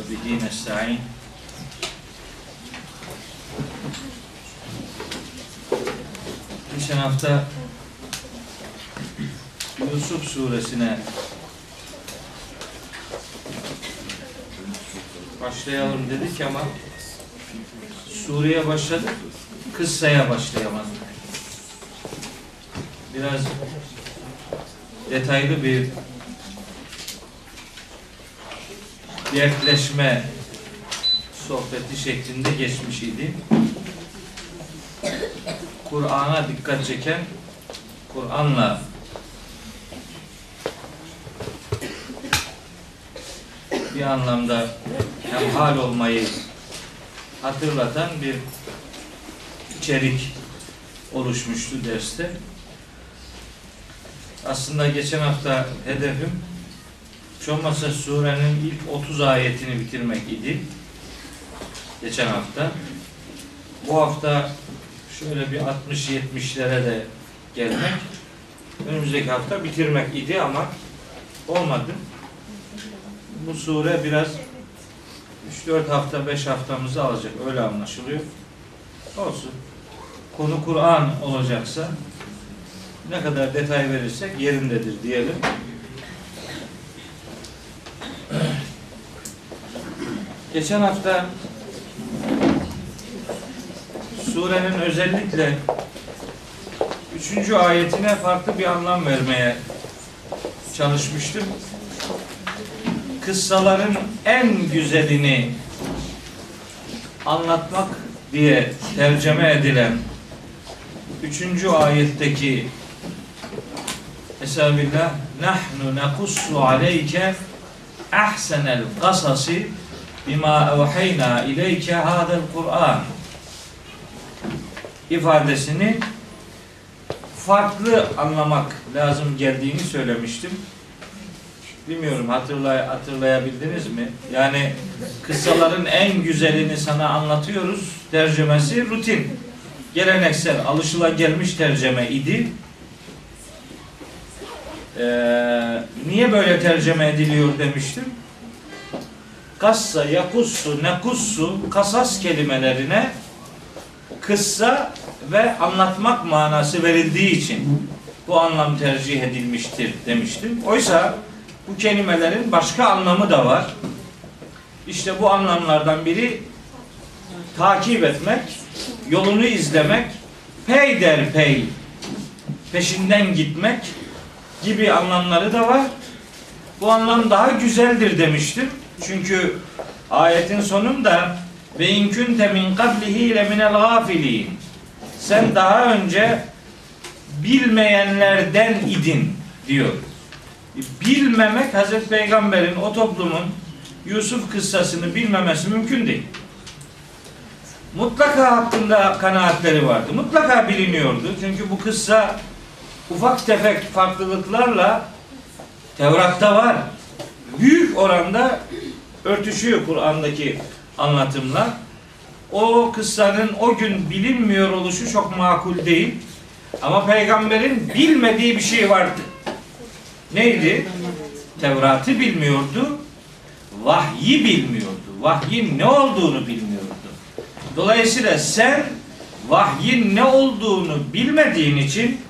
وبه نستعين Geçen hafta Yusuf suresine başlayalım dedik ama sureye başladık, kıssaya başlayamadık. Biraz detaylı bir dertleşme sohbeti şeklinde geçmiş idi. Kur'an'a dikkat çeken, Kur'an'la bir anlamda hemhal olmayı hatırlatan bir içerik oluşmuştu derste. Aslında geçen hafta hedefim hiç olmazsa surenin ilk 30 ayetini bitirmek idi. Geçen hafta. Bu hafta şöyle bir 60-70'lere de gelmek. Önümüzdeki hafta bitirmek idi ama olmadı. Bu sure biraz 3-4 hafta, 5 haftamızı alacak. Öyle anlaşılıyor. Olsun. Konu Kur'an olacaksa ne kadar detay verirsek yerindedir diyelim. Geçen hafta surenin özellikle üçüncü ayetine farklı bir anlam vermeye çalışmıştım. Kıssaların en güzelini anlatmak diye tercüme edilen üçüncü ayetteki Esabillah nahnu nekussu aleyke ahsenel kasasi bima evheyna ileyke hadel Kur'an ifadesini farklı anlamak lazım geldiğini söylemiştim. Bilmiyorum hatırlay hatırlayabildiniz mi? Yani kıssaların en güzelini sana anlatıyoruz. Tercümesi rutin. Geleneksel, alışılagelmiş tercüme idi. Ee, niye böyle tercüme ediliyor demiştim. Kassa, yakussu, nekussu, kasas kelimelerine kıssa ve anlatmak manası verildiği için bu anlam tercih edilmiştir demiştim. Oysa bu kelimelerin başka anlamı da var. İşte bu anlamlardan biri takip etmek, yolunu izlemek, peyderpey peşinden gitmek gibi anlamları da var. Bu anlam daha güzeldir demiştim. Çünkü ayetin sonunda ve inkünte min kablihi le minel gafilin. Sen daha önce bilmeyenlerden idin diyor. Bilmemek Hazreti Peygamber'in o toplumun Yusuf kıssasını bilmemesi mümkün değil. Mutlaka hakkında kanaatleri vardı. Mutlaka biliniyordu. Çünkü bu kıssa ufak tefek farklılıklarla Tevrat'ta var. Büyük oranda örtüşüyor Kur'an'daki anlatımla. O kıssanın o gün bilinmiyor oluşu çok makul değil. Ama peygamberin bilmediği bir şey vardı. Neydi? Tevrat'ı bilmiyordu. Vahyi bilmiyordu. Vahyin ne olduğunu bilmiyordu. Dolayısıyla sen vahyin ne olduğunu bilmediğin için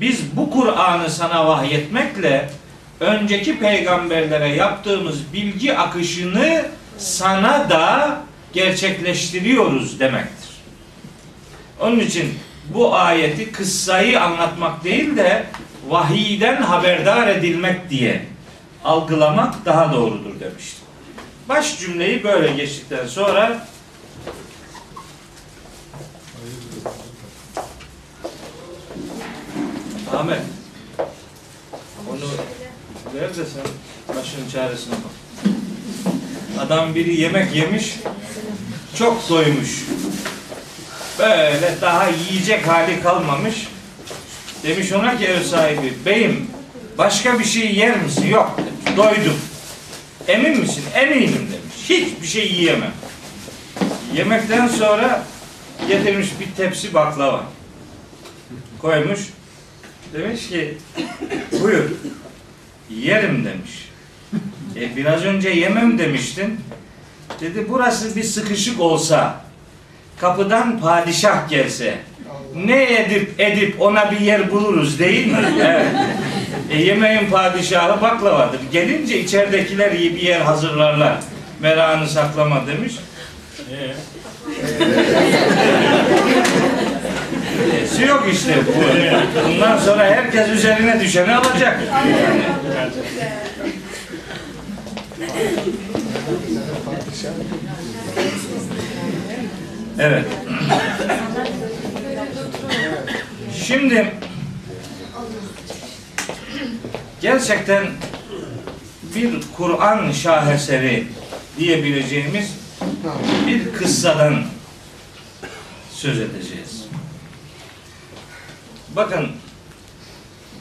biz bu Kur'an'ı sana vahyetmekle önceki peygamberlere yaptığımız bilgi akışını sana da gerçekleştiriyoruz demektir. Onun için bu ayeti kıssayı anlatmak değil de vahiyden haberdar edilmek diye algılamak daha doğrudur demiştim. Baş cümleyi böyle geçtikten sonra Ahmet ver de sen başının çaresine bak. Adam biri yemek yemiş çok doymuş. Böyle daha yiyecek hali kalmamış. Demiş ona ki ev sahibi, beyim başka bir şey yer misin? Yok doydum. Emin misin? Eminim demiş. Hiçbir şey yiyemem. Yemekten sonra getirmiş bir tepsi baklava. Koymuş. Demiş ki buyur yerim demiş. E biraz önce yemem demiştin. Dedi burası bir sıkışık olsa, kapıdan padişah gelse, ne edip edip ona bir yer buluruz değil mi? Evet. E, yemeğin padişahı baklavadır. Gelince içeridekiler iyi bir yer hazırlarlar. Merakını saklama demiş. Ee? E'si yok işte bu. Bundan sonra herkes üzerine düşeni alacak. Evet. Şimdi gerçekten bir Kur'an şaheseri diyebileceğimiz bir kıssadan söz edeceğiz. Bakın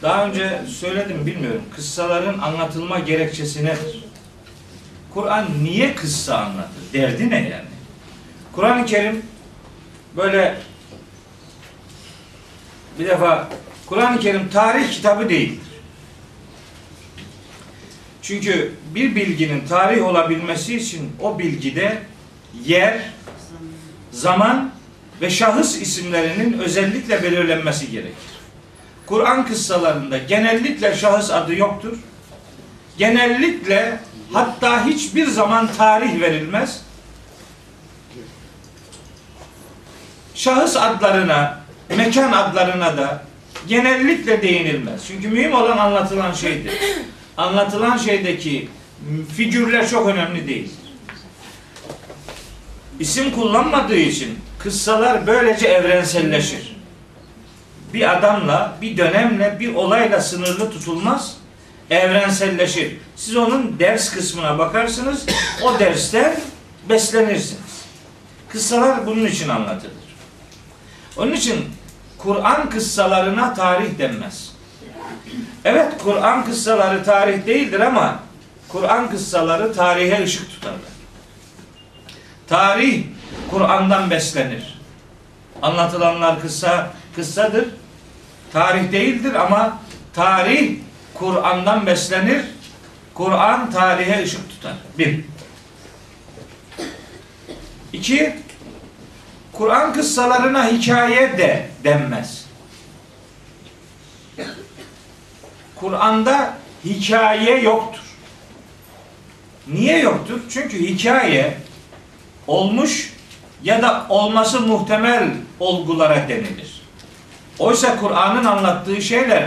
daha önce söyledim bilmiyorum. Kıssaların anlatılma gerekçesi nedir? Kur'an niye kıssa anlatır? Derdi ne yani? Kur'an-ı Kerim böyle bir defa Kur'an-ı Kerim tarih kitabı değildir. Çünkü bir bilginin tarih olabilmesi için o bilgide yer, zaman ve şahıs isimlerinin özellikle belirlenmesi gerekir. Kur'an kıssalarında genellikle şahıs adı yoktur. Genellikle hatta hiçbir zaman tarih verilmez. Şahıs adlarına, mekan adlarına da genellikle değinilmez. Çünkü mühim olan anlatılan şeydir. Anlatılan şeydeki figürler çok önemli değil. İsim kullanmadığı için kıssalar böylece evrenselleşir. Bir adamla, bir dönemle, bir olayla sınırlı tutulmaz, evrenselleşir. Siz onun ders kısmına bakarsınız, o dersten beslenirsiniz. Kıssalar bunun için anlatılır. Onun için Kur'an kıssalarına tarih denmez. Evet Kur'an kıssaları tarih değildir ama Kur'an kıssaları tarihe ışık tutarlar. Tarih Kur'an'dan beslenir. Anlatılanlar kıssa kıssadır. Tarih değildir ama tarih Kur'an'dan beslenir. Kur'an tarihe ışık tutar. Bir. İki, Kur'an kıssalarına hikaye de denmez. Kur'an'da hikaye yoktur. Niye yoktur? Çünkü hikaye olmuş ya da olması muhtemel olgulara denilir. Oysa Kur'an'ın anlattığı şeyler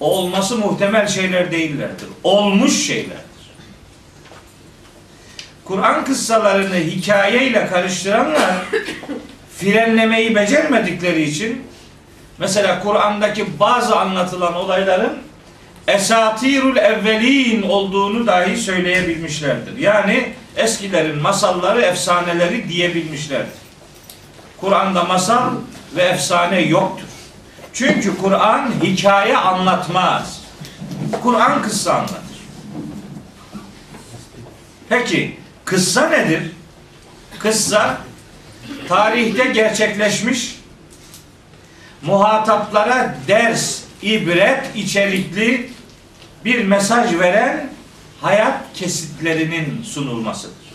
olması muhtemel şeyler değillerdir. Olmuş şeylerdir. Kur'an kıssalarını hikayeyle karıştıranlar frenlemeyi becermedikleri için mesela Kur'an'daki bazı anlatılan olayların esatirul evvelin olduğunu dahi söyleyebilmişlerdir. Yani eskilerin masalları, efsaneleri diyebilmişlerdir. Kur'an'da masal ve efsane yoktur. Çünkü Kur'an hikaye anlatmaz. Kur'an kıssa anlatır. Peki kıssa nedir? Kıssa tarihte gerçekleşmiş muhataplara ders, ibret içerikli bir mesaj veren hayat kesitlerinin sunulmasıdır.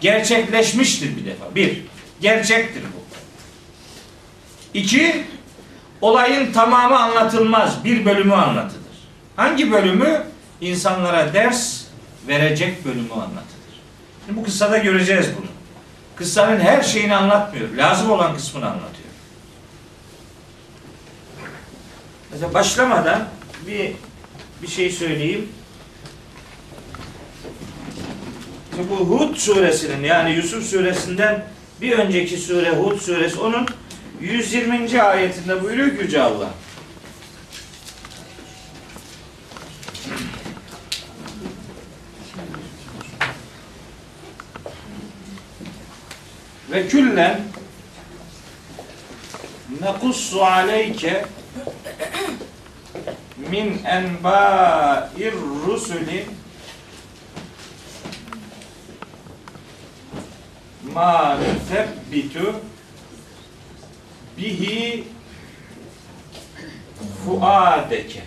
Gerçekleşmiştir bir defa. Bir, gerçektir bu. İki, olayın tamamı anlatılmaz. Bir bölümü anlatılır. Hangi bölümü? İnsanlara ders verecek bölümü anlatılır. Şimdi bu kıssada göreceğiz bunu. Kıssanın her şeyini anlatmıyor. Lazım olan kısmını anlatıyor. Mesela başlamadan bir bir şey söyleyeyim. Bu Hud suresinin yani Yusuf suresinden bir önceki sure Hud suresi onun 120. ayetinde buyuruyor Yüce Allah. Ve küllen nekussu aleyke min enba'ir rusuli ma nusebbitu bihi fuadeke.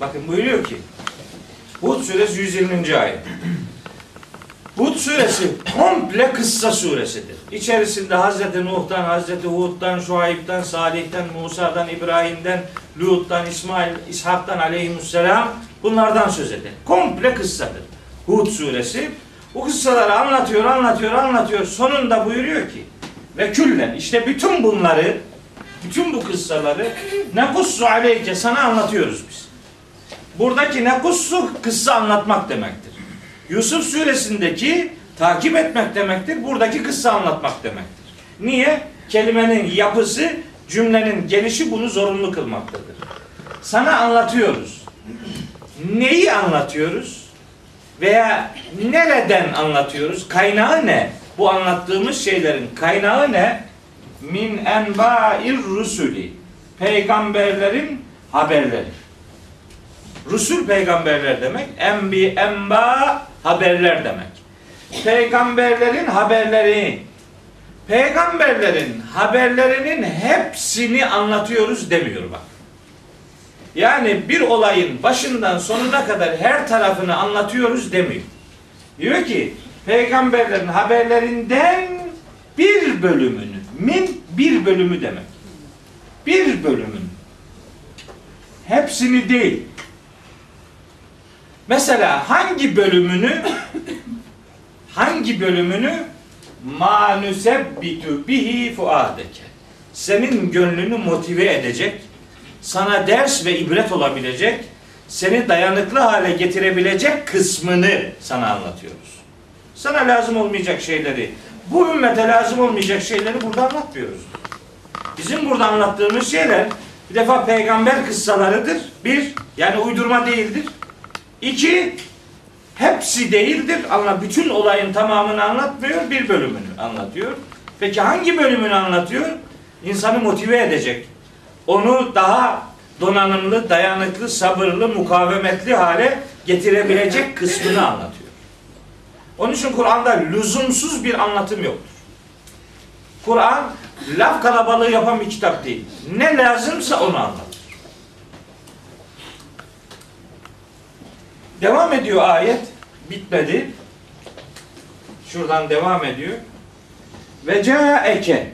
Bakın buyuruyor ki Hud suresi 120. ayet. Hud suresi komple kıssa suresidir. İçerisinde Hazreti Nuh'tan, Hazreti Hud'dan, Şuayb'dan, Salih'ten, Musa'dan, İbrahim'den, Lut'tan, İsmail, İshak'tan aleyhisselam bunlardan söz eder. Komple kıssadır. Hud suresi. Bu kıssaları anlatıyor, anlatıyor, anlatıyor. Sonunda buyuruyor ki ve küllen işte bütün bunları bütün bu kıssaları nekussu aleyke sana anlatıyoruz biz. Buradaki nekussu kıssa anlatmak demektir. Yusuf suresindeki takip etmek demektir. Buradaki kıssa anlatmak demektir. Niye? Kelimenin yapısı, cümlenin gelişi bunu zorunlu kılmaktadır. Sana anlatıyoruz. Neyi anlatıyoruz? Veya nereden anlatıyoruz? Kaynağı ne? Bu anlattığımız şeylerin kaynağı ne? Min enba'ir rusuli. Peygamberlerin haberleri. Rusul peygamberler demek. Enbi, enba haberler demek. Peygamberlerin haberleri. Peygamberlerin haberlerinin hepsini anlatıyoruz demiyor bak. Yani bir olayın başından sonuna kadar her tarafını anlatıyoruz demiyor. Diyor ki peygamberlerin haberlerinden bir bölümünü, min bir bölümü demek. Bir bölümünü. Hepsini değil. Mesela hangi bölümünü hangi bölümünü ma nusebbitu bihi fuadeke senin gönlünü motive edecek, sana ders ve ibret olabilecek, seni dayanıklı hale getirebilecek kısmını sana anlatıyoruz. Sana lazım olmayacak şeyleri, bu ümmete lazım olmayacak şeyleri burada anlatmıyoruz. Bizim burada anlattığımız şeyler bir defa peygamber kıssalarıdır. Bir, yani uydurma değildir. İki, hepsi değildir. Ama bütün olayın tamamını anlatmıyor, bir bölümünü anlatıyor. Peki hangi bölümünü anlatıyor? İnsanı motive edecek. Onu daha donanımlı, dayanıklı, sabırlı, mukavemetli hale getirebilecek kısmını anlatıyor. Onun için Kur'an'da lüzumsuz bir anlatım yoktur. Kur'an laf kalabalığı yapan bir kitap değil. Ne lazımsa onu anlatır. Devam ediyor ayet. Bitmedi. Şuradan devam ediyor. Ve caeke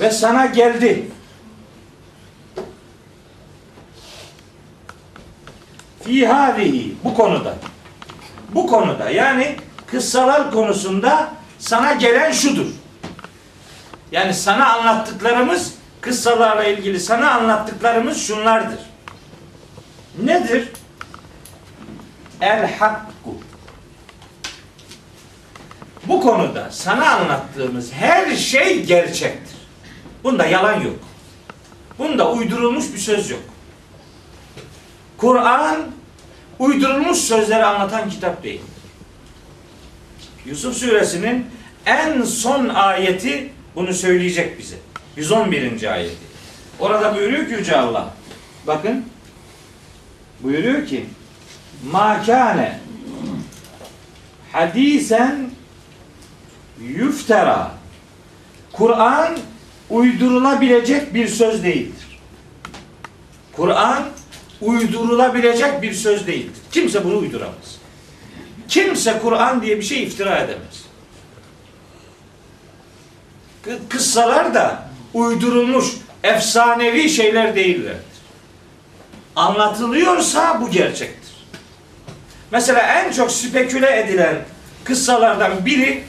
ve sana geldi. Fi hadihi bu konuda. Bu konuda yani kıssalar konusunda sana gelen şudur. Yani sana anlattıklarımız kıssalarla ilgili sana anlattıklarımız şunlardır. Nedir? El hakku. Bu konuda sana anlattığımız her şey gerçektir. Bunda yalan yok. Bunda uydurulmuş bir söz yok. Kur'an uydurulmuş sözleri anlatan kitap değil. Yusuf suresinin en son ayeti bunu söyleyecek bize. 111. ayeti. Orada buyuruyor ki Yüce Allah. Bakın. Buyuruyor ki Ma kâne hadisen yüftera Kur'an uydurulabilecek bir söz değildir. Kur'an uydurulabilecek bir söz değildir. Kimse bunu uyduramaz. Kimse Kur'an diye bir şey iftira edemez. Kıssalar da uydurulmuş, efsanevi şeyler değillerdir. Anlatılıyorsa bu gerçektir. Mesela en çok speküle edilen kıssalardan biri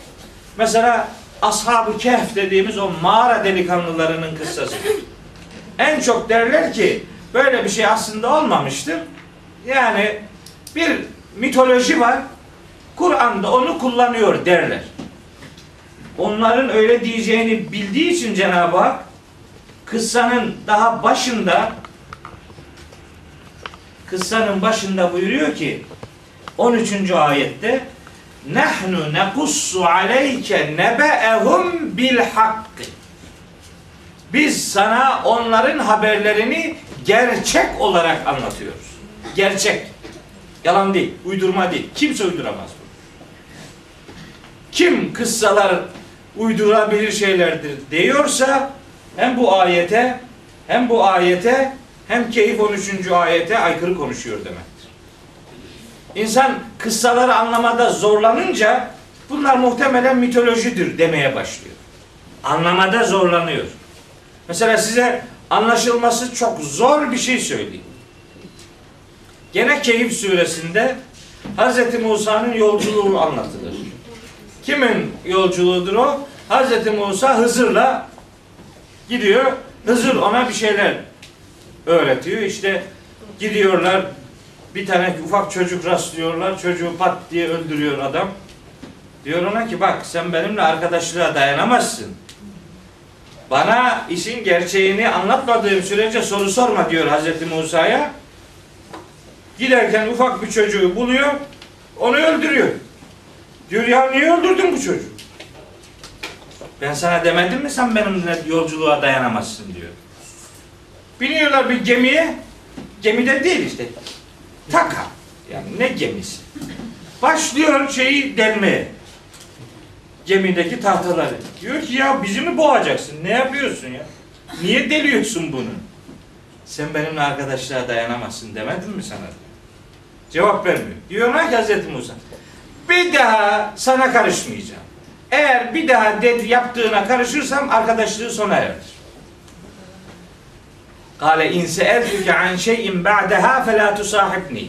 mesela Ashab-ı Kehf dediğimiz o mağara delikanlılarının kıssası. En çok derler ki böyle bir şey aslında olmamıştır. Yani bir mitoloji var. Kur'an'da onu kullanıyor derler. Onların öyle diyeceğini bildiği için Cenab-ı Hak kıssanın daha başında kıssanın başında buyuruyor ki 13. ayette nahnu nekussu aleyke nebe'ehum bil hakkı biz sana onların haberlerini gerçek olarak anlatıyoruz. Gerçek. Yalan değil, uydurma değil. Kimse uyduramaz bunu. Kim kıssalar uydurabilir şeylerdir diyorsa hem bu ayete hem bu ayete hem keyif 13. ayete aykırı konuşuyor demektir. İnsan kıssaları anlamada zorlanınca bunlar muhtemelen mitolojidir demeye başlıyor. Anlamada zorlanıyor. Mesela size anlaşılması çok zor bir şey söyleyeyim. Gene Keyif suresinde Hz. Musa'nın yolculuğu anlatılır. Kimin yolculuğudur o? Hz. Musa Hızır'la gidiyor. Hızır ona bir şeyler öğretiyor. İşte gidiyorlar bir tane ufak çocuk rastlıyorlar. Çocuğu pat diye öldürüyor adam. Diyor ona ki bak sen benimle arkadaşlığa dayanamazsın. Bana işin gerçeğini anlatmadığım sürece soru sorma diyor Hazreti Musa'ya. Giderken ufak bir çocuğu buluyor. Onu öldürüyor. Diyor ya niye öldürdün bu çocuğu? Ben sana demedim mi sen benimle yolculuğa dayanamazsın diyor. Biniyorlar bir gemiye. Gemide değil işte. Taka. Yani ne gemisi? Başlıyor şeyi delmeye. Gemideki tahtaları. Diyor ki ya bizi mi boğacaksın? Ne yapıyorsun ya? Niye deliyorsun bunu? Sen benimle arkadaşlığa dayanamazsın demedim mi sana? Cevap vermiyor. Diyorlar ki Hazreti Musa bir daha sana karışmayacağım. Eğer bir daha dedi yaptığına karışırsam arkadaşlığı sona erer. Kale in seeltuke an şeyin ba'daha fela tusahibni.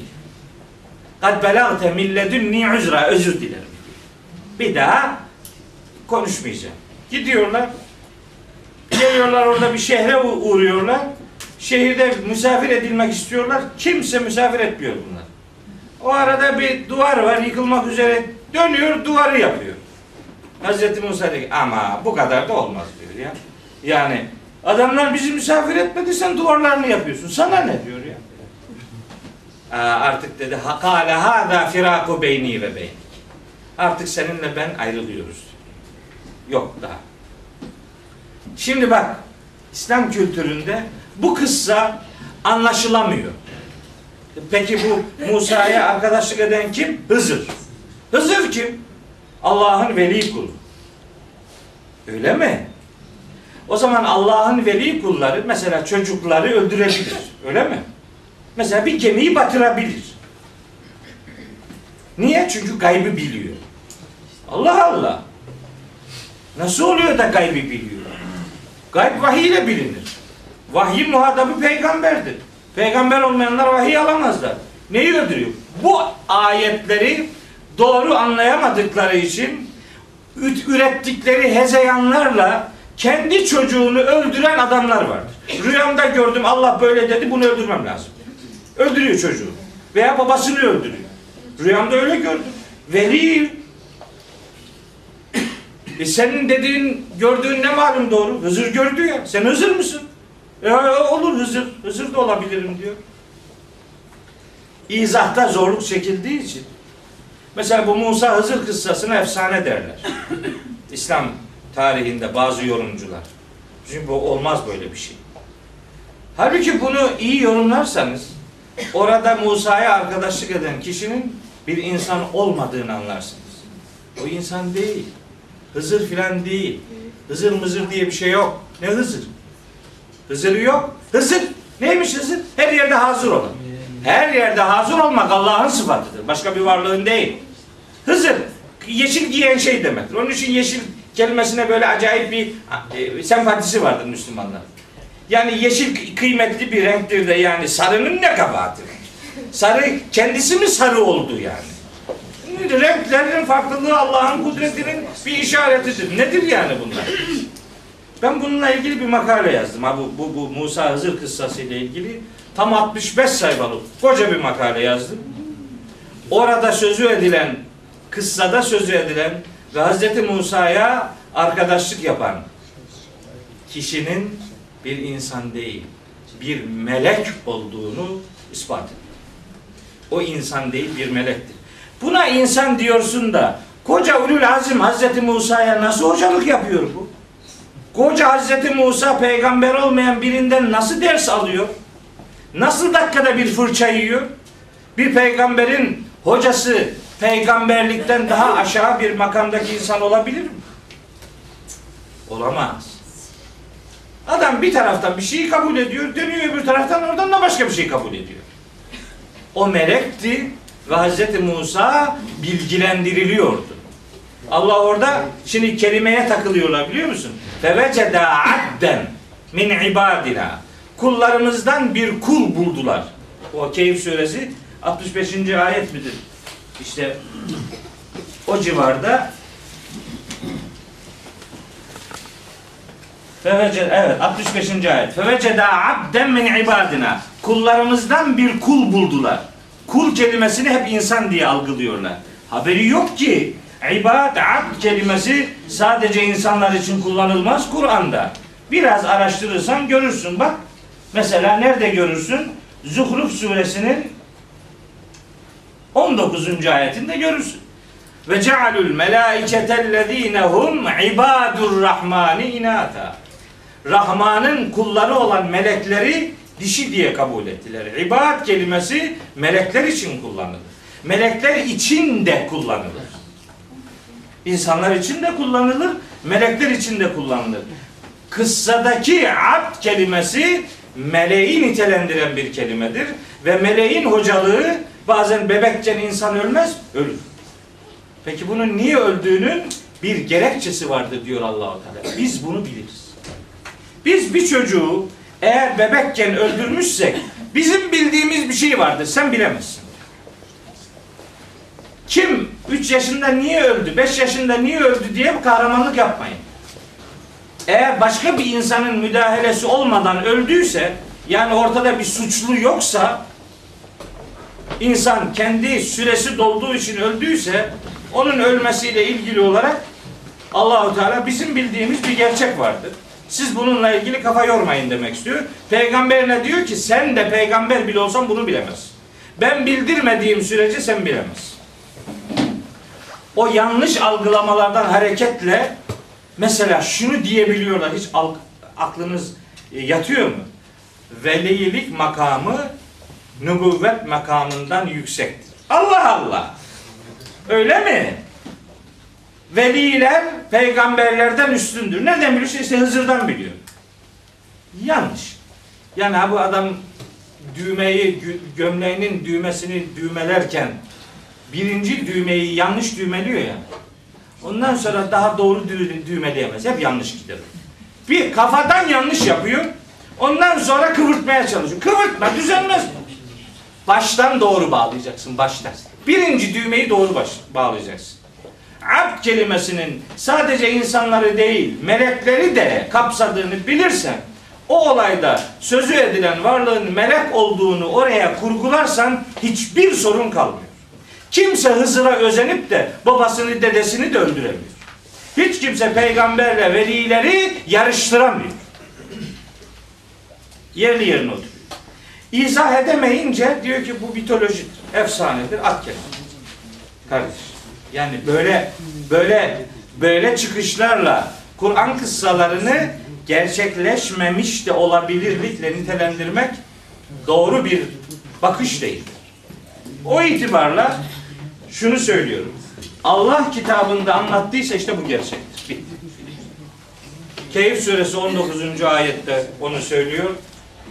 Kad belagte min ledunni uzra. Özür dilerim. Bir daha konuşmayacağım. Gidiyorlar. Geliyorlar orada bir şehre uğruyorlar. Şehirde misafir edilmek istiyorlar. Kimse misafir etmiyor bunlar. O arada bir duvar var yıkılmak üzere. Dönüyor duvarı yapıyor. Hazreti Musa diyor ama bu kadar da olmaz diyor ya. Yani adamlar bizi misafir etmedi sen duvarlarını yapıyorsun. Sana ne diyor ya. Aa, artık dedi kâle hâzâ firâku beyni ve beynik. Artık seninle ben ayrılıyoruz. Yok daha. Şimdi bak İslam kültüründe bu kıssa anlaşılamıyor. Peki bu Musa'ya arkadaşlık eden kim? Hızır. Hızır kim? Allah'ın veli kulu. Öyle mi? O zaman Allah'ın veli kulları mesela çocukları öldürebilir. Öyle mi? Mesela bir gemiyi batırabilir. Niye? Çünkü gaybı biliyor. Allah Allah. Nasıl oluyor da gaybı biliyor? Gayb vahiy ile bilinir. Vahyin muhatabı peygamberdir. Peygamber olmayanlar vahiy alamazlar. Neyi öldürüyor? Bu ayetleri doğru anlayamadıkları için ürettikleri hezeyanlarla kendi çocuğunu öldüren adamlar vardır. Rüyamda gördüm Allah böyle dedi bunu öldürmem lazım. Öldürüyor çocuğu. Veya babasını öldürüyor. Rüyamda öyle gördüm. Veli e senin dediğin, gördüğün ne malum doğru? Hızır gördü ya. Sen Hızır mısın? E, olur Hızır. Hızır da olabilirim diyor. İzahta zorluk çekildiği için. Mesela bu Musa Hızır kıssasına efsane derler. İslam tarihinde bazı yorumcular. Çünkü bu olmaz böyle bir şey. Halbuki bunu iyi yorumlarsanız orada Musa'ya arkadaşlık eden kişinin bir insan olmadığını anlarsınız. O insan değil. Hızır filan değil. Hızır mızır diye bir şey yok. Ne Hızır? Hızır yok. Hızır. Neymiş Hızır? Her yerde hazır olan. Her yerde hazır olmak Allah'ın sıfatıdır. Başka bir varlığın değil. Hızır. Yeşil giyen şey demektir. Onun için yeşil kelimesine böyle acayip bir e, sempatisi vardır Müslümanlar. Yani yeşil kıymetli bir renktir de yani sarının ne kabahati? Sarı kendisi mi sarı oldu yani? Renklerin farklılığı Allah'ın kudretinin bir işaretidir. Nedir yani bunlar? Ben bununla ilgili bir makale yazdım. Ha, bu, bu, bu Musa Hızır kıssası ile ilgili tam 65 sayfalık koca bir makale yazdım. Orada sözü edilen, kıssada sözü edilen ve Hz. Musa'ya arkadaşlık yapan kişinin bir insan değil, bir melek olduğunu ispat ediyor. O insan değil, bir melektir. Buna insan diyorsun da koca Ulul Azim Hazreti Musa'ya nasıl hocalık yapıyor bu? Koca Hazreti Musa peygamber olmayan birinden nasıl ders alıyor? Nasıl dakikada bir fırça yiyor? Bir peygamberin hocası peygamberlikten daha aşağı bir makamdaki insan olabilir mi? Olamaz. Adam bir taraftan bir şeyi kabul ediyor, dönüyor öbür taraftan oradan da başka bir şey kabul ediyor. O melekti ve Hz. Musa bilgilendiriliyordu. Allah orada şimdi kelimeye takılıyorlar biliyor musun? Feveceda abden min ibadina. Kullarımızdan bir kul buldular. O Keyif suresi 65. ayet midir? İşte o civarda Fevece, evet 65. ayet. Feveceda abden min ibadina. Kullarımızdan bir kul buldular. Kul kelimesini hep insan diye algılıyorlar. Haberi yok ki ibad, abd kelimesi sadece insanlar için kullanılmaz Kur'an'da. Biraz araştırırsan görürsün bak. Mesela nerede görürsün? Zuhruf suresinin 19. ayetinde görürsün. Ve cealul melaiketellezine hum ibadur rahmani inata. Rahman'ın kulları olan melekleri dişi diye kabul ettiler. İbad kelimesi melekler için kullanılır. Melekler için de kullanılır. İnsanlar için de kullanılır, melekler için de kullanılır. Kıssadaki abd kelimesi meleği nitelendiren bir kelimedir ve meleğin hocalığı bazen bebekken insan ölmez, ölür. Peki bunun niye öldüğünün bir gerekçesi vardır diyor Allahu Teala. Biz bunu biliriz. Biz bir çocuğu eğer bebekken öldürmüşsek bizim bildiğimiz bir şey vardır. Sen bilemezsin. Kim 3 yaşında niye öldü, 5 yaşında niye öldü diye kahramanlık yapmayın. Eğer başka bir insanın müdahalesi olmadan öldüyse, yani ortada bir suçlu yoksa, insan kendi süresi dolduğu için öldüyse, onun ölmesiyle ilgili olarak Allahu Teala bizim bildiğimiz bir gerçek vardır. Siz bununla ilgili kafa yormayın demek istiyor. Peygamber ne diyor ki sen de peygamber bile olsan bunu bilemezsin. Ben bildirmediğim sürece sen bilemezsin. O yanlış algılamalardan hareketle mesela şunu diyebiliyorlar hiç aklınız e, yatıyor mu? Velilik makamı nübüvvet makamından yüksektir. Allah Allah. Öyle mi? Veliler peygamberlerden üstündür. Nereden biliyor? İşte Hızır'dan biliyor. Yanlış. Yani bu adam düğmeyi, gö- gömleğinin düğmesini düğmelerken birinci düğmeyi yanlış düğmeliyor ya. Ondan sonra daha doğru dü- düğmeleyemez. Hep yanlış gider. Bir kafadan yanlış yapıyor. Ondan sonra kıvırtmaya çalışıyor. Kıvırtma düzelmez. Baştan doğru bağlayacaksın baştan. Birinci düğmeyi doğru baş, bağlayacaksın. Abd kelimesinin sadece insanları değil, melekleri de kapsadığını bilirsen, o olayda sözü edilen varlığın melek olduğunu oraya kurgularsan hiçbir sorun kalmıyor. Kimse Hızır'a özenip de babasını dedesini de öldüremiyor. Hiç kimse peygamberle velileri yarıştıramıyor. Yerli yerine oturuyor. İzah edemeyince diyor ki bu mitolojidir, efsanedir, at kelimesi. Kardeş. Yani böyle böyle böyle çıkışlarla Kur'an kıssalarını gerçekleşmemiş de olabilirlikle nitelendirmek doğru bir bakış değildir. O itibarla şunu söylüyorum. Allah kitabında anlattıysa işte bu gerçektir. Bitti. Keyif suresi 19. ayette onu söylüyor.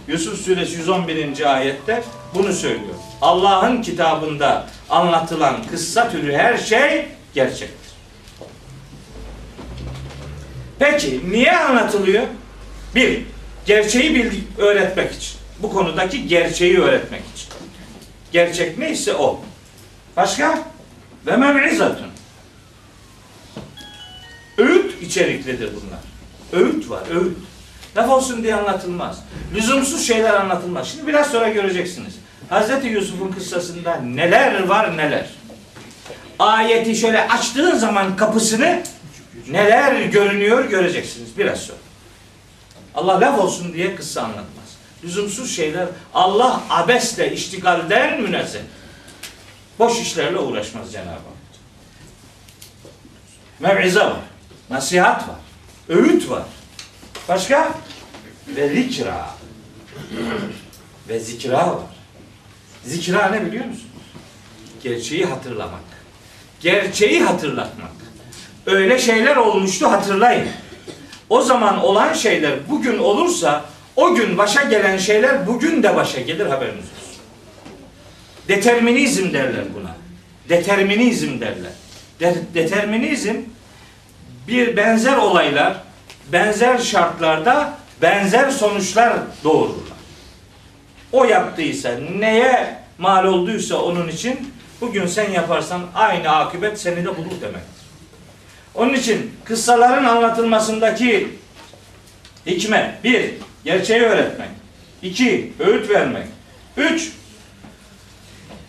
Yusuf suresi 111. ayette bunu söylüyor. Allah'ın kitabında anlatılan kıssa türü her şey gerçektir. Peki niye anlatılıyor? Bir, gerçeği bildik, öğretmek için. Bu konudaki gerçeği öğretmek için. Gerçek neyse o. Başka? Ve mev'izatun. Öğüt içeriklidir bunlar. Öğüt var, öğüt. Laf olsun diye anlatılmaz. Lüzumsuz şeyler anlatılmaz. Şimdi biraz sonra göreceksiniz. Hazreti Yusuf'un kıssasında neler var neler. Ayeti şöyle açtığın zaman kapısını neler görünüyor göreceksiniz biraz sonra. Allah laf olsun diye kıssa anlatmaz. Lüzumsuz şeyler Allah abesle iştigalden münezzeh. Boş işlerle uğraşmaz Cenab-ı Hak. Mev'ize var. Nasihat var. Öğüt var. Başka? Ve zikra. Ve zikra var. Zikra ne biliyor musunuz? Gerçeği hatırlamak. Gerçeği hatırlatmak. Öyle şeyler olmuştu hatırlayın. O zaman olan şeyler bugün olursa o gün başa gelen şeyler bugün de başa gelir haberiniz olsun. Determinizm derler buna. Determinizm derler. De- determinizm bir benzer olaylar, benzer şartlarda benzer sonuçlar doğururlar. O yaptıysa, neye mal olduysa onun için bugün sen yaparsan aynı akıbet seni de bulur demektir. Onun için kıssaların anlatılmasındaki hikmet, bir, gerçeği öğretmek. iki öğüt vermek. Üç,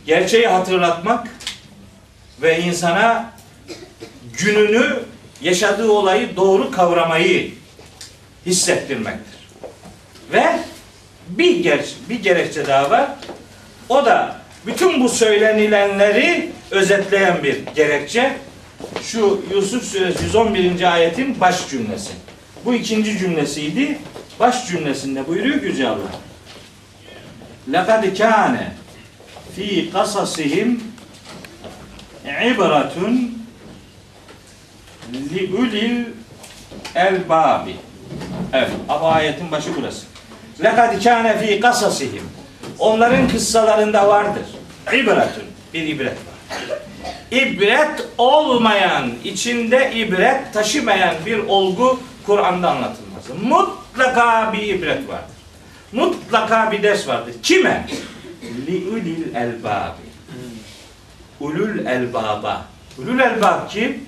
gerçeği hatırlatmak ve insana gününü yaşadığı olayı doğru kavramayı hissettirmektir. Ve bir ger bir gerekçe daha var. O da bütün bu söylenilenleri özetleyen bir gerekçe. Şu Yusuf Suresi 111. ayetin baş cümlesi. Bu ikinci cümlesiydi. Baş cümlesinde buyuruyor ki Yüce Allah. لَقَدْ كَانَ fi kasasihim ibratun li ulil elbabi. Evet, ama ayetin başı burası. Lekad kâne fi kasasihim. Onların kıssalarında vardır. İbretun. Bir ibret var. İbret olmayan, içinde ibret taşımayan bir olgu Kur'an'da anlatılmaz. Mutlaka bir ibret vardır. Mutlaka bir ders vardır. Kime? Li ulil elbabi. Ulul elbaba. Ulul elbab kim?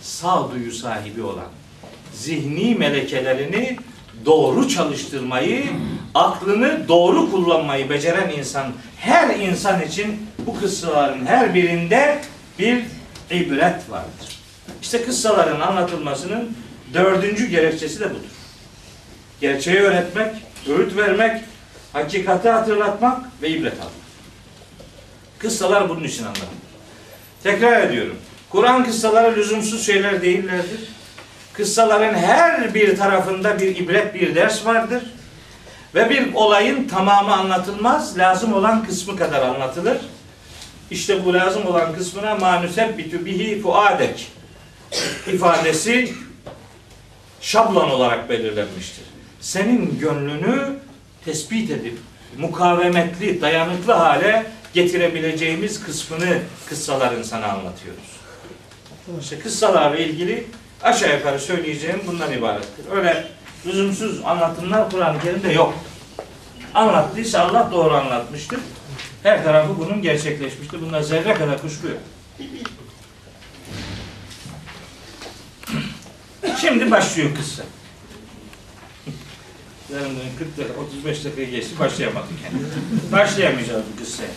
Sağduyu sahibi olan. Zihni melekelerini doğru çalıştırmayı, aklını doğru kullanmayı beceren insan, her insan için bu kıssaların her birinde bir ibret vardır. İşte kıssaların anlatılmasının dördüncü gerekçesi de budur. Gerçeği öğretmek, öğüt vermek, hakikati hatırlatmak ve ibret almak. Kıssalar bunun için anlatılır. Tekrar ediyorum. Kur'an kıssaları lüzumsuz şeyler değillerdir. Kıssaların her bir tarafında bir ibret, bir ders vardır. Ve bir olayın tamamı anlatılmaz, lazım olan kısmı kadar anlatılır. İşte bu lazım olan kısmına manusebbitu bihi fuadek ifadesi şablon olarak belirlenmiştir. Senin gönlünü tespit edip mukavemetli, dayanıklı hale getirebileceğimiz kısmını kıssaların sana anlatıyoruz. İşte kıssalarla ilgili aşağı yukarı söyleyeceğim bundan ibarettir. Öyle lüzumsuz anlatımlar Kur'an-ı Kerim'de yok. Anlattıysa Allah doğru anlatmıştır. Her tarafı bunun gerçekleşmiştir. Bunda zerre kadar kuşku yok. Şimdi başlıyor kıssa. Yarın 40 dakika, 35 dakika geçti başlayamadık yani. Başlayamayacağız bu kıssaya.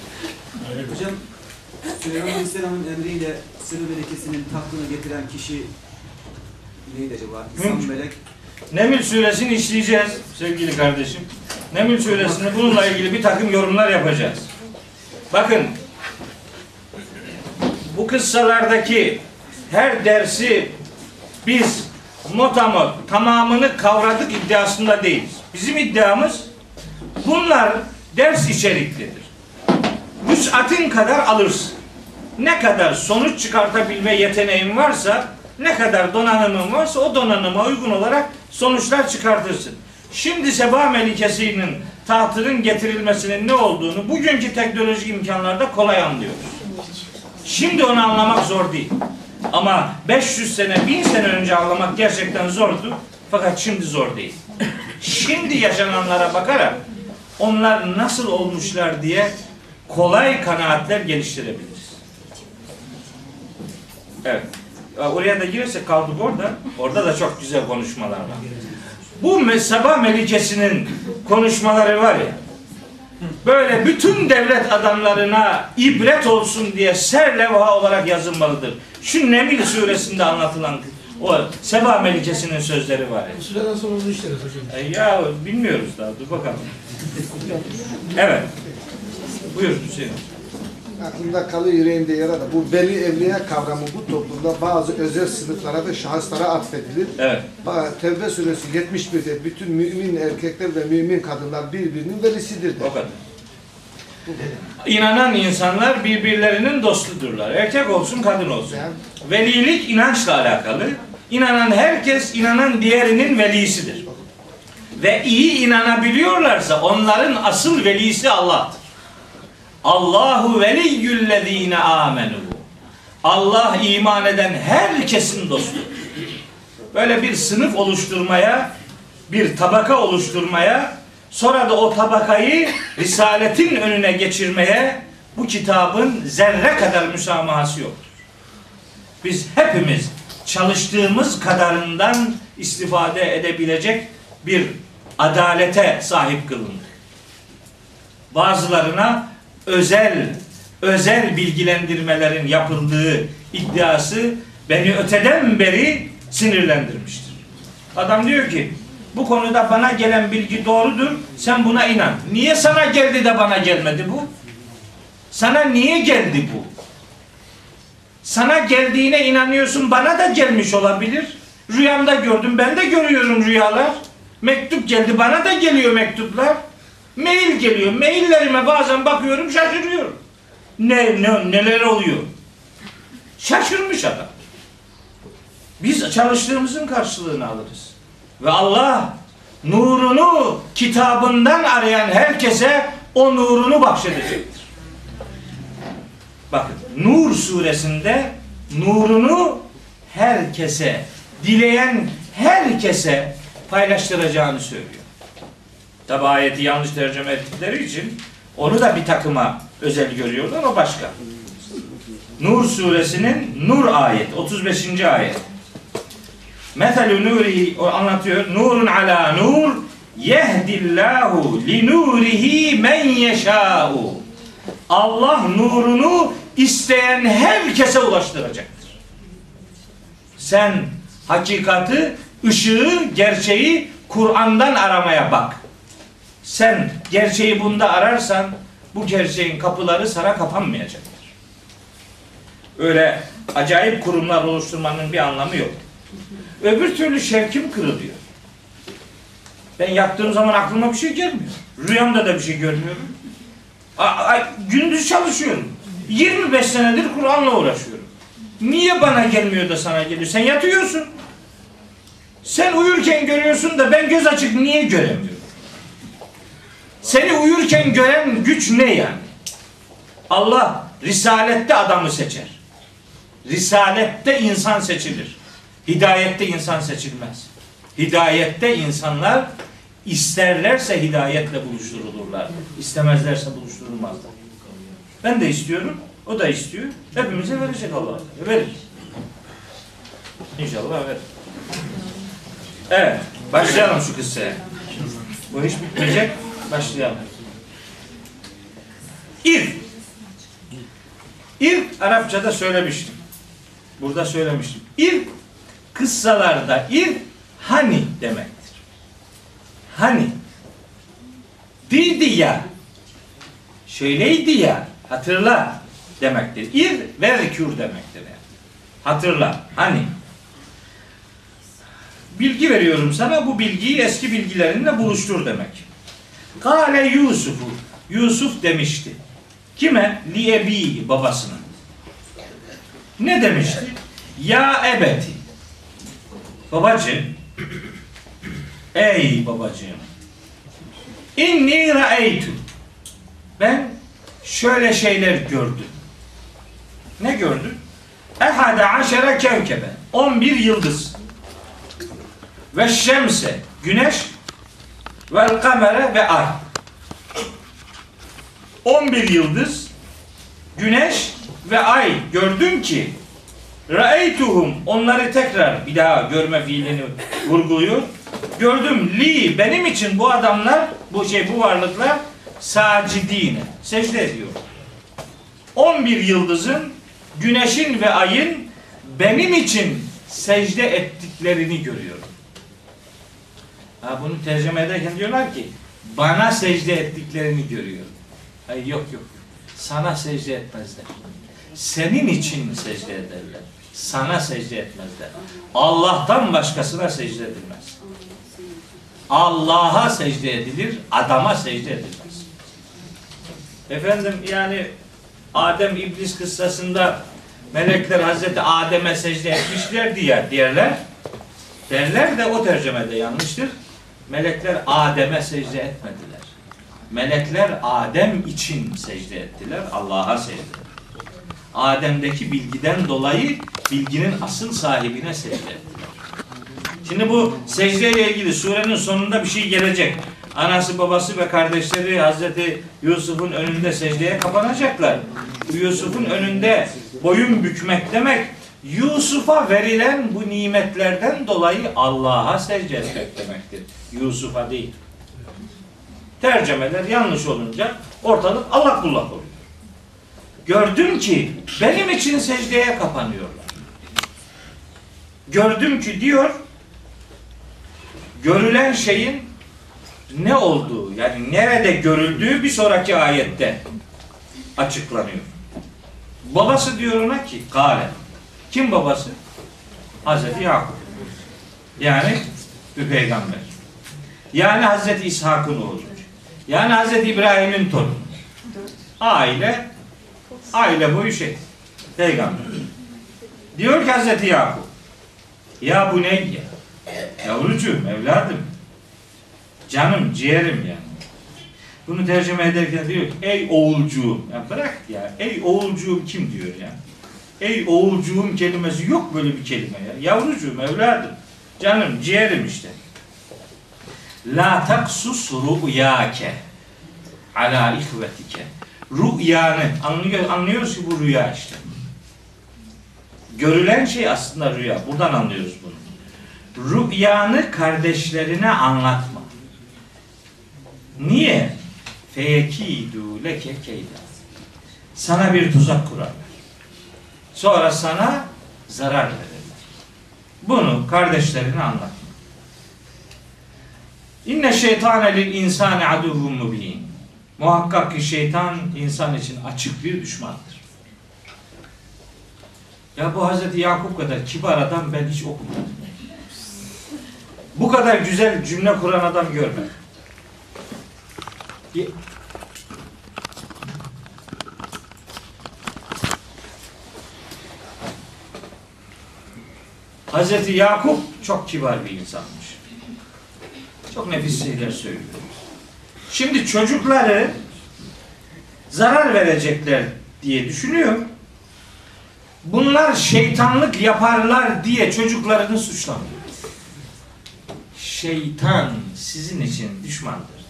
Hocam Süleyman Aleyhisselam'ın emriyle sırrı melekesinin tahtına getiren kişi neydi acaba? Mümkün. melek. Neml suresini işleyeceğiz sevgili kardeşim. Neml suresinde bununla ilgili bir takım yorumlar yapacağız. Bakın bu kıssalardaki her dersi biz motamot tamamını kavradık iddiasında değiliz. Bizim iddiamız bunlar ders içeriklidir. Vüs'atin kadar alırsın. Ne kadar sonuç çıkartabilme yeteneğin varsa, ne kadar donanımın varsa o donanıma uygun olarak sonuçlar çıkartırsın. Şimdi Seba Melikesi'nin tahtının getirilmesinin ne olduğunu bugünkü teknolojik imkanlarda kolay anlıyoruz. Şimdi onu anlamak zor değil. Ama 500 sene, 1000 sene önce anlamak gerçekten zordu. Fakat şimdi zor değil. Şimdi yaşananlara bakarak onlar nasıl olmuşlar diye kolay kanaatler geliştirebiliriz. Evet. Ya Oraya da girersek kaldık orada. Orada da çok güzel konuşmalar var. Bu Mesaba Melikesi'nin konuşmaları var ya, böyle bütün devlet adamlarına ibret olsun diye serlevha olarak yazılmalıdır. Şu Nemil suresinde anlatılan o Seba Melikesi'nin sözleri var. Bu süreden sonra onu işleriz hocam. E, Ya bilmiyoruz daha dur bakalım. Evet. Buyur Hüseyin. Aklımda kalıyor yüreğimde yara da. Bu veli evliya kavramı bu toplumda bazı özel sınıflara ve şahıslara atfedilir. Evet. Tevbe suresi 71'de bütün mümin erkekler ve mümin kadınlar birbirinin velisidir der. O kadar. İnanan insanlar birbirlerinin dostudurlar. Erkek olsun kadın olsun. Yani Velilik inançla alakalı. İnanan herkes inanan diğerinin velisidir. Ve iyi inanabiliyorlarsa onların asıl velisi Allah'tır. Allahu veliyyüllezine amenu. Allah iman eden herkesin dostu. Böyle bir sınıf oluşturmaya, bir tabaka oluşturmaya, sonra da o tabakayı risaletin önüne geçirmeye bu kitabın zerre kadar müsamahası yoktur. Biz hepimiz çalıştığımız kadarından istifade edebilecek bir adalete sahip kılındık. Bazılarına özel özel bilgilendirmelerin yapıldığı iddiası beni öteden beri sinirlendirmiştir. Adam diyor ki bu konuda bana gelen bilgi doğrudur. Sen buna inan. Niye sana geldi de bana gelmedi bu? Sana niye geldi bu? Sana geldiğine inanıyorsun. Bana da gelmiş olabilir. Rüyamda gördüm. Ben de görüyorum rüyalar. Mektup geldi. Bana da geliyor mektuplar. Mail geliyor. Maillerime bazen bakıyorum şaşırıyorum. Ne, ne neler oluyor? Şaşırmış adam. Biz çalıştığımızın karşılığını alırız. Ve Allah nurunu kitabından arayan herkese o nurunu bahşedecektir. Bakın Nur suresinde nurunu herkese, dileyen herkese paylaştıracağını söylüyor. Tabi ayeti yanlış tercüme ettikleri için onu da bir takıma özel görüyorlar. O başka. Nur suresinin Nur ayet 35. ayet. Meselü nurihi o anlatıyor. Nurun ala nur yehdillahu li nurihi men yeşâ'u. Allah nurunu isteyen herkese ulaştıracaktır. Sen hakikati, ışığı, gerçeği Kur'an'dan aramaya bak. Sen gerçeği bunda ararsan bu gerçeğin kapıları sana kapanmayacaktır. Öyle acayip kurumlar oluşturmanın bir anlamı yok. Öbür türlü şevkim kırılıyor. Ben yattığım zaman aklıma bir şey gelmiyor. Rüyamda da bir şey görmüyorum. A- a- gündüz çalışıyorum. 25 senedir Kur'an'la uğraşıyorum. Niye bana gelmiyor da sana geliyor? Sen yatıyorsun. Sen uyurken görüyorsun da ben göz açık niye göremiyorum? Seni uyurken gören güç ne yani? Allah risalette adamı seçer. Risalette insan seçilir. Hidayette insan seçilmez. Hidayette insanlar isterlerse hidayetle buluşturulurlar. İstemezlerse buluşturulmazlar. Ben de istiyorum. O da istiyor. Hepimize verecek Allah. Verir. İnşallah verir. Evet. Başlayalım şu kıssaya. Bu hiç bitmeyecek. Başlayalım. İr. İr Arapçada söylemiştim. Burada söylemiştim. İr kıssalarda ir hani demektir. Hani. Değildi ya. Şöyleydi ya. Hatırla demektir. İr ve rekür demektir. Yani. Hatırla. Hani. Bilgi veriyorum sana. Bu bilgiyi eski bilgilerinle buluştur demek. Kale Yusuf'u. Yusuf demişti. Kime? Li ebi babasına. Ne demişti? Ya ebeti. Babacığım. Ey babacığım. İnni ra'eytu. Ben şöyle şeyler gördüm. Ne gördün? Ehade aşere kevkebe. 11 yıldız. Ve şemse. Güneş. Vel kamere ve ay. 11 yıldız. Güneş ve ay gördüm ki Ra'eytuhum onları tekrar bir daha görme fiilini vurguluyor. Gördüm li benim için bu adamlar bu şey bu varlıklar sacidine secde ediyor. 11 yıldızın güneşin ve ayın benim için secde ettiklerini görüyorum. Ha, bunu tercüme ederken diyorlar ki bana secde ettiklerini görüyorum. Ay yok yok. Sana secde etmezler. Senin için secde ederler. Sana secde etmezler. Allah'tan başkasına secde edilmez. Allah'a secde edilir, adama secde edilmez. Efendim yani Adem İblis kıssasında melekler Hazreti Adem'e secde etmişler diye diğerler. Derler de o tercümede yanlıştır. Melekler Adem'e secde etmediler. Melekler Adem için secde ettiler. Allah'a secde. Adem'deki bilgiden dolayı bilginin asıl sahibine secde ettiler. Şimdi bu secdeyle ilgili surenin sonunda bir şey gelecek. Anası, babası ve kardeşleri Hazreti Yusuf'un önünde secdeye kapanacaklar. Yusuf'un önünde boyun bükmek demek Yusuf'a verilen bu nimetlerden dolayı Allah'a secde etmek demektir. Yusuf'a değil. Tercümeler yanlış olunca ortalık allak bullak oluyor. Gördüm ki benim için secdeye kapanıyorlar. Gördüm ki diyor görülen şeyin ne olduğu yani nerede görüldüğü bir sonraki ayette açıklanıyor. Babası diyor ona ki kale. Kim babası? Hazreti Yakup. Yani bir peygamber. Yani Hazreti İshak'ın oğlu. Yani Hazreti İbrahim'in torunu. Aile aile boyu şey. Peygamber. Diyor ki Hazreti Yakup. Ya bu ne ya? Yavrucuğum, evladım. Canım, ciğerim yani. Bunu tercüme ederken diyor ki ey oğulcuğum. Ya bırak ya. Ey oğulcuğum kim diyor ya? Ey oğulcuğum kelimesi yok böyle bir kelime ya. Yavrucuğum, evladım. Canım, ciğerim işte. La taksus ru'yake ala ihvetike. Rüyanı anlıyor, anlıyoruz ki bu rüya işte. Görülen şey aslında rüya. Buradan anlıyoruz bunu. Rüyanı kardeşlerine anlatma. Niye? Feyekidu leke keyda. Sana bir tuzak kurarlar. Sonra sana zarar verirler. Bunu kardeşlerine anlatma. İnne şeytane lil insani aduvun mubin. Muhakkak ki şeytan insan için açık bir düşmandır. Ya bu Hazreti Yakup kadar kibar adam ben hiç okumadım. Bu kadar güzel cümle kuran adam görmedim. Hazreti Yakup çok kibar bir insanmış. Çok nefis şeyler söylüyor. Şimdi çocukları zarar verecekler diye düşünüyor. Bunlar şeytanlık yaparlar diye çocuklarını suçlamıyor. Şeytan sizin için düşmandır.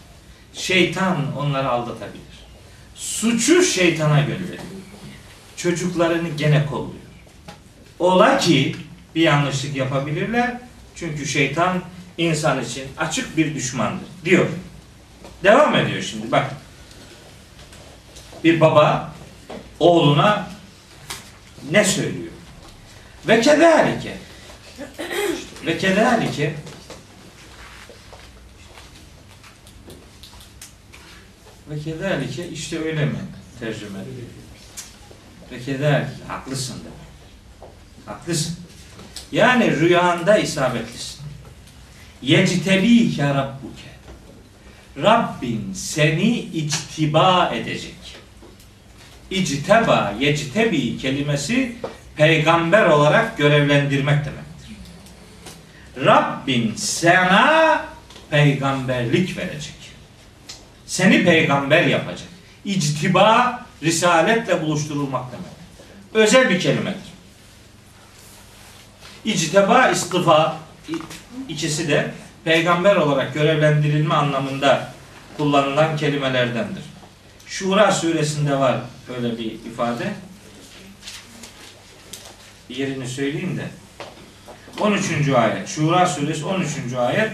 Şeytan onları aldatabilir. Suçu şeytana gönderiyor. Çocuklarını gene kolluyor. Ola ki bir yanlışlık yapabilirler. Çünkü şeytan insan için açık bir düşmandır diyor. Devam ediyor şimdi bak. Bir baba oğluna ne söylüyor? Ve kederike ve kederike ve kederike işte öyle mi tercüme ve kederike haklısın demek. Haklısın. Yani rüyanda isabetlisin. Yectebike rabbuke. Rabbin seni içtiba edecek. İcteba, yectebi kelimesi peygamber olarak görevlendirmek demektir. Rabbin sana peygamberlik verecek. Seni peygamber yapacak. İctiba, risaletle buluşturulmak demek. Özel bir kelimedir. İcteba, istifa ikisi de peygamber olarak görevlendirilme anlamında kullanılan kelimelerdendir. Şura suresinde var böyle bir ifade. Yerini söyleyeyim de. 13. ayet. Şura suresi 13. ayet.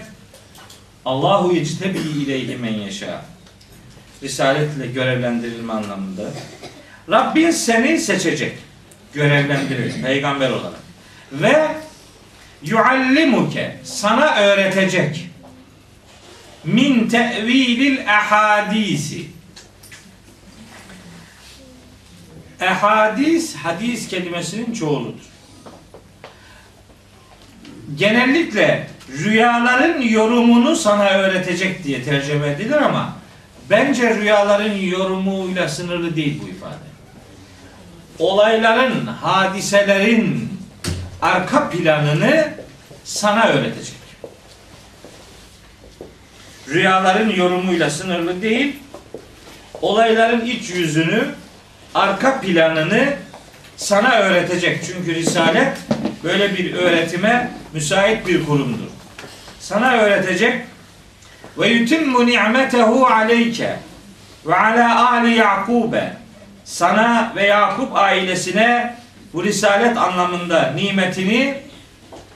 Allahu yectebi ileyhi men yeşâ. Risaletle görevlendirilme anlamında. Rabbin seni seçecek. Görevlendirir. Peygamber olarak. Ve yuallimuke sana öğretecek min tevilil ehadisi ehadis hadis kelimesinin çoğuludur. Genellikle rüyaların yorumunu sana öğretecek diye tercüme edilir ama bence rüyaların yorumuyla sınırlı değil bu ifade. Olayların, hadiselerin arka planını sana öğretecek. Rüyaların yorumuyla sınırlı değil, olayların iç yüzünü, arka planını sana öğretecek. Çünkü Risalet böyle bir öğretime müsait bir kurumdur. Sana öğretecek ve yutimmu ni'metehu aleyke ve ala ali Yakube sana ve Yakup ailesine bu risalet anlamında nimetini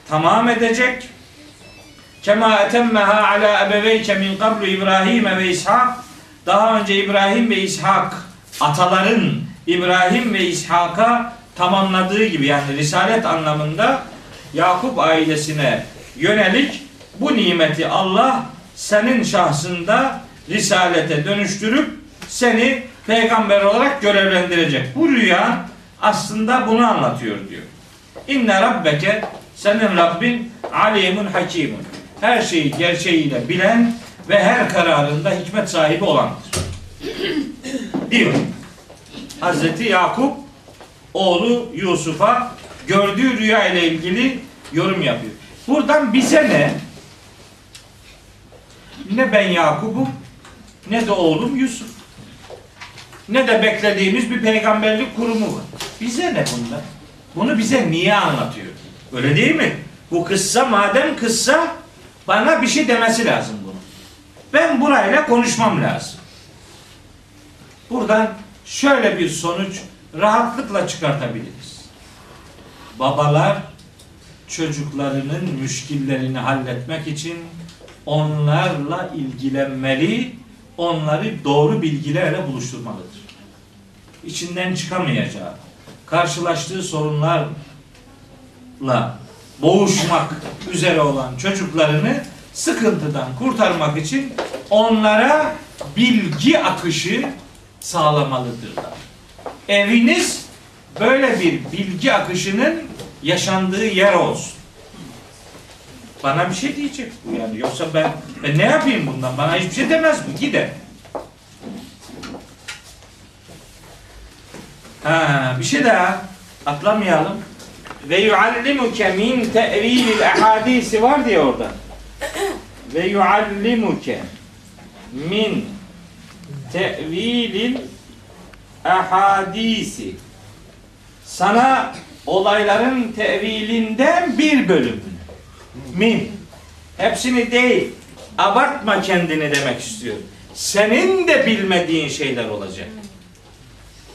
tamam edecek. Kema etemmeha ala ebeveyke min qablu İbrahim ve İshak daha önce İbrahim ve İshak ataların İbrahim ve İshak'a tamamladığı gibi yani risalet anlamında Yakup ailesine yönelik bu nimeti Allah senin şahsında risalete dönüştürüp seni peygamber olarak görevlendirecek. Bu rüya aslında bunu anlatıyor diyor. İnne rabbeke senin Rabbin alimun hakimun. Her şeyi gerçeğiyle bilen ve her kararında hikmet sahibi olandır. diyor. Hazreti Yakup oğlu Yusuf'a gördüğü rüya ile ilgili yorum yapıyor. Buradan bize ne? Ne ben Yakup'um ne de oğlum Yusuf. Ne de beklediğimiz bir peygamberlik kurumu var. Bize ne bunda? Bunu bize niye anlatıyor? Öyle değil mi? Bu kıssa madem kıssa bana bir şey demesi lazım bunu. Ben burayla konuşmam lazım. Buradan şöyle bir sonuç rahatlıkla çıkartabiliriz. Babalar çocuklarının müşkillerini halletmek için onlarla ilgilenmeli, onları doğru bilgilerle buluşturmalıdır. İçinden çıkamayacağı, karşılaştığı sorunlarla boğuşmak üzere olan çocuklarını sıkıntıdan kurtarmak için onlara bilgi akışı sağlamalıdırlar. Eviniz böyle bir bilgi akışının yaşandığı yer olsun. Bana bir şey diyecek bu yani. Yoksa ben, ben ne yapayım bundan? Bana hiçbir şey demez bu. Gider. Ha, bir şey daha atlamayalım. Ve yuallimuke min te'vilil ahadisi var diye orada. Ve yuallimuke min te'vilil ahadisi sana olayların tevilinden bir bölüm min hepsini değil abartma kendini demek istiyor. Senin de bilmediğin şeyler olacak.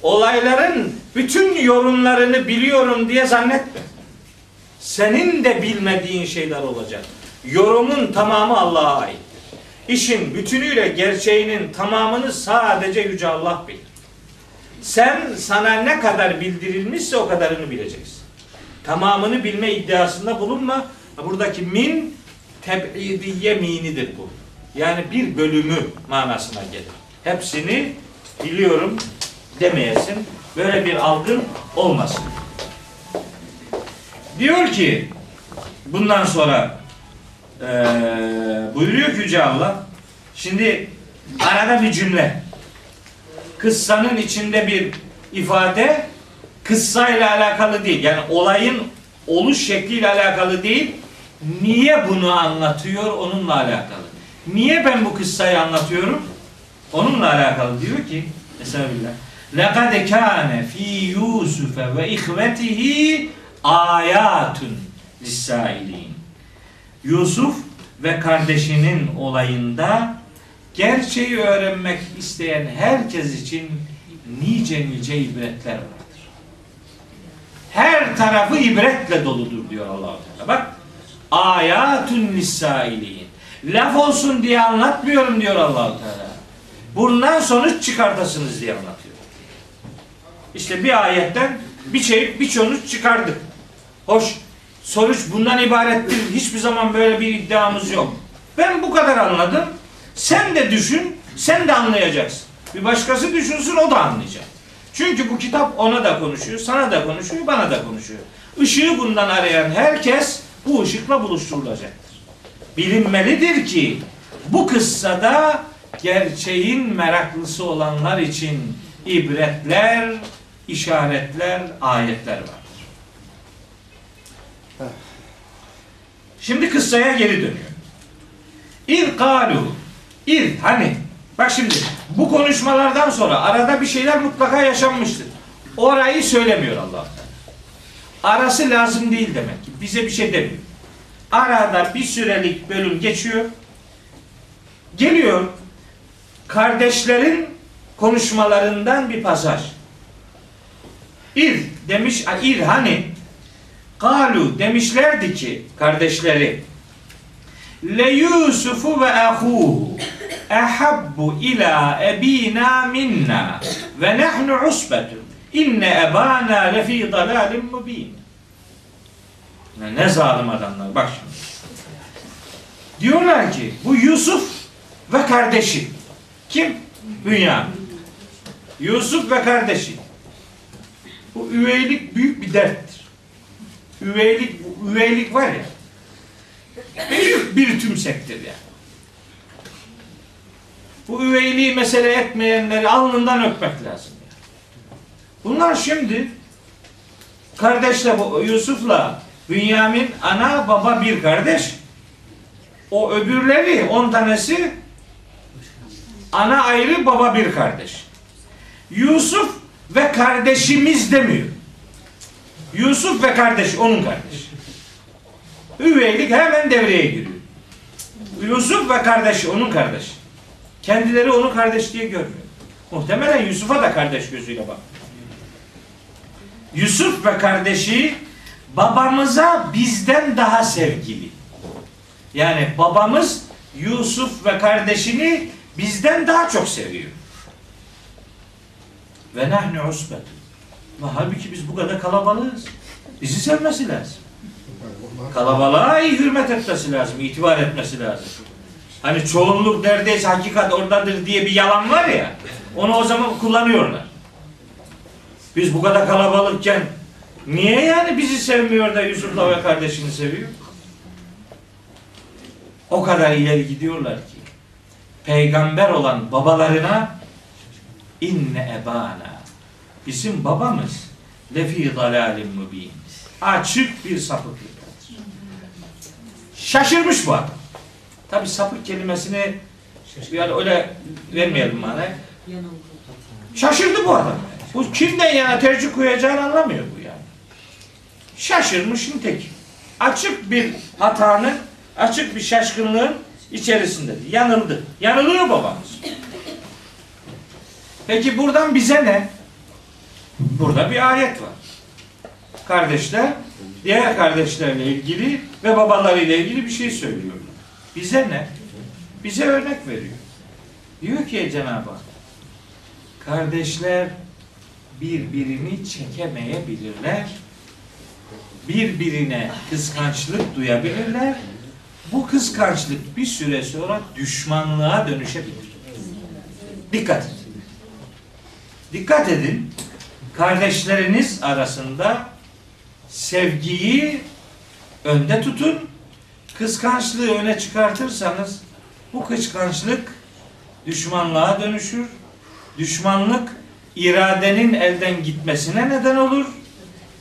Olayların bütün yorumlarını biliyorum diye zannetme. Senin de bilmediğin şeyler olacak. Yorumun tamamı Allah'a ait. İşin bütünüyle gerçeğinin tamamını sadece Yüce Allah bilir. Sen sana ne kadar bildirilmişse o kadarını bileceksin. Tamamını bilme iddiasında bulunma. Buradaki min teb'idiye minidir bu. Yani bir bölümü manasına gelir. Hepsini biliyorum demeyesin. Böyle bir algın olmasın. Diyor ki bundan sonra eee buyuruyor ki Yüce Allah şimdi arada bir cümle kıssanın içinde bir ifade kıssayla alakalı değil. Yani olayın oluş şekliyle alakalı değil. Niye bunu anlatıyor onunla alakalı. Niye ben bu kıssayı anlatıyorum? Onunla alakalı diyor ki Estağfirullah. لَقَدْ كَانَ ف۪ي يُوسُفَ وَاِخْوَتِهِ ayatun lissailin. Yusuf ve kardeşinin olayında gerçeği öğrenmek isteyen herkes için nice nice ibretler vardır. Her tarafı ibretle doludur diyor allah Teala. Bak ayatun lissailin. Laf olsun diye anlatmıyorum diyor allah Teala. Bundan sonuç çıkartasınız diye anlatıyor. İşte bir ayetten bir şey bir sonuç çıkardık. Hoş sonuç bundan ibarettir. Hiçbir zaman böyle bir iddiamız yok. Ben bu kadar anladım. Sen de düşün, sen de anlayacaksın. Bir başkası düşünsün, o da anlayacak. Çünkü bu kitap ona da konuşuyor, sana da konuşuyor, bana da konuşuyor. Işığı bundan arayan herkes bu ışıkla buluşturulacaktır. Bilinmelidir ki bu kıssada gerçeğin meraklısı olanlar için ibretler, işaretler, ayetler vardır. Şimdi kıssaya geri dönüyor. İr kalu. İr hani bak şimdi bu konuşmalardan sonra arada bir şeyler mutlaka yaşanmıştır. Orayı söylemiyor Allah. Arası lazım değil demek ki. Bize bir şey demiyor. Arada bir sürelik bölüm geçiyor. Geliyor kardeşlerin konuşmalarından bir pasaj. İr demiş, ir hani? Kalu demişlerdi ki kardeşleri Le Yusufu ve ahuhu ehabbu ila ebina minna ve nahnu usbetun inne ebana lefi dalalim mubin. Ne, zalim adamlar bak şimdi. Diyorlar ki bu Yusuf ve kardeşi. Kim? Bünyamin. Yusuf ve kardeşi bu üveylik büyük bir derttir üveylik, üveylik var ya büyük bir tümsektir yani. Bu üveyliği mesele etmeyenleri alnından öpmek lazım. Yani. Bunlar şimdi kardeşle Yusuf'la Bünyamin ana baba bir kardeş. O öbürleri on tanesi ana ayrı baba bir kardeş. Yusuf ve kardeşimiz demiyor. Yusuf ve kardeş onun kardeşi. Üveylik hemen devreye giriyor. Yusuf ve kardeşi onun kardeşi. Kendileri onu kardeş diye görmüyor. Muhtemelen Yusuf'a da kardeş gözüyle bak. Yusuf ve kardeşi babamıza bizden daha sevgili. Yani babamız Yusuf ve kardeşini bizden daha çok seviyor. Ve nahnu usbetun. Ve halbuki biz bu kadar kalabalığız. Bizi sevmesi lazım. Kalabalığa iyi hürmet etmesi lazım, itibar etmesi lazım. Hani çoğunluk neredeyse hakikat oradadır diye bir yalan var ya, onu o zaman kullanıyorlar. Biz bu kadar kalabalıkken niye yani bizi sevmiyor da Yusuf'la ve kardeşini seviyor? O kadar ileri gidiyorlar ki peygamber olan babalarına inne ebana bizim babamız lefi dalalim mübin açık bir sapıklıktadır. Şaşırmış bu adam. Tabi sapık kelimesini yani öyle vermeyelim manaya. Şaşırdı bu adam. Bu kimden yana tercih koyacağını anlamıyor bu yani. Şaşırmış nitekim. Açık bir hatanın, açık bir şaşkınlığın içerisinde. Yanıldı. Yanılıyor babamız. Peki buradan bize ne? Burada bir ayet var. Kardeşler diğer kardeşlerle ilgili ve babalarıyla ilgili bir şey söylüyorlar. Bize ne? Bize örnek veriyor. Diyor ki Cenab-ı Hak kardeşler birbirini çekemeyebilirler. Birbirine kıskançlık duyabilirler. Bu kıskançlık bir süre sonra düşmanlığa dönüşebilir. Dikkat edin. Dikkat edin. Kardeşleriniz arasında sevgiyi önde tutun. Kıskançlığı öne çıkartırsanız bu kıskançlık düşmanlığa dönüşür. Düşmanlık iradenin elden gitmesine neden olur.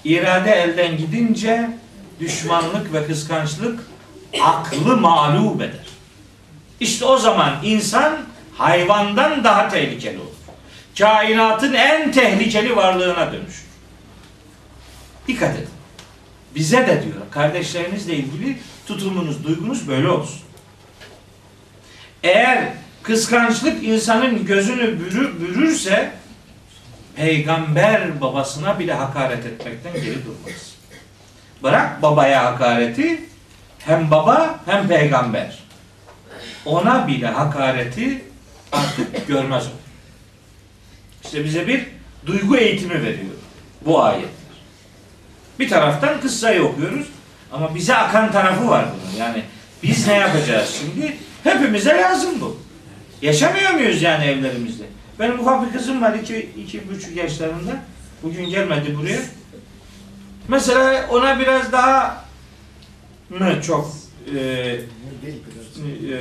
İrade elden gidince düşmanlık ve kıskançlık aklı mağlup eder. İşte o zaman insan hayvandan daha tehlikeli olur. Kainatın en tehlikeli varlığına dönüşür. Dikkat edin. Bize de diyor kardeşlerinizle ilgili tutumunuz, duygunuz böyle olsun. Eğer kıskançlık insanın gözünü bürür, bürürse peygamber babasına bile hakaret etmekten geri durmaz. Bırak babaya hakareti hem baba hem peygamber. Ona bile hakareti artık görmez o. İşte bize bir duygu eğitimi veriyor bu ayetler. Bir taraftan kıssayı okuyoruz ama bize akan tarafı var bunun. Yani biz ne yapacağız şimdi? Hepimize lazım bu. Yaşamıyor muyuz yani evlerimizde? Benim ufak bir kızım var iki, iki buçuk yaşlarında. Bugün gelmedi buraya. Mesela ona biraz daha mı çok e,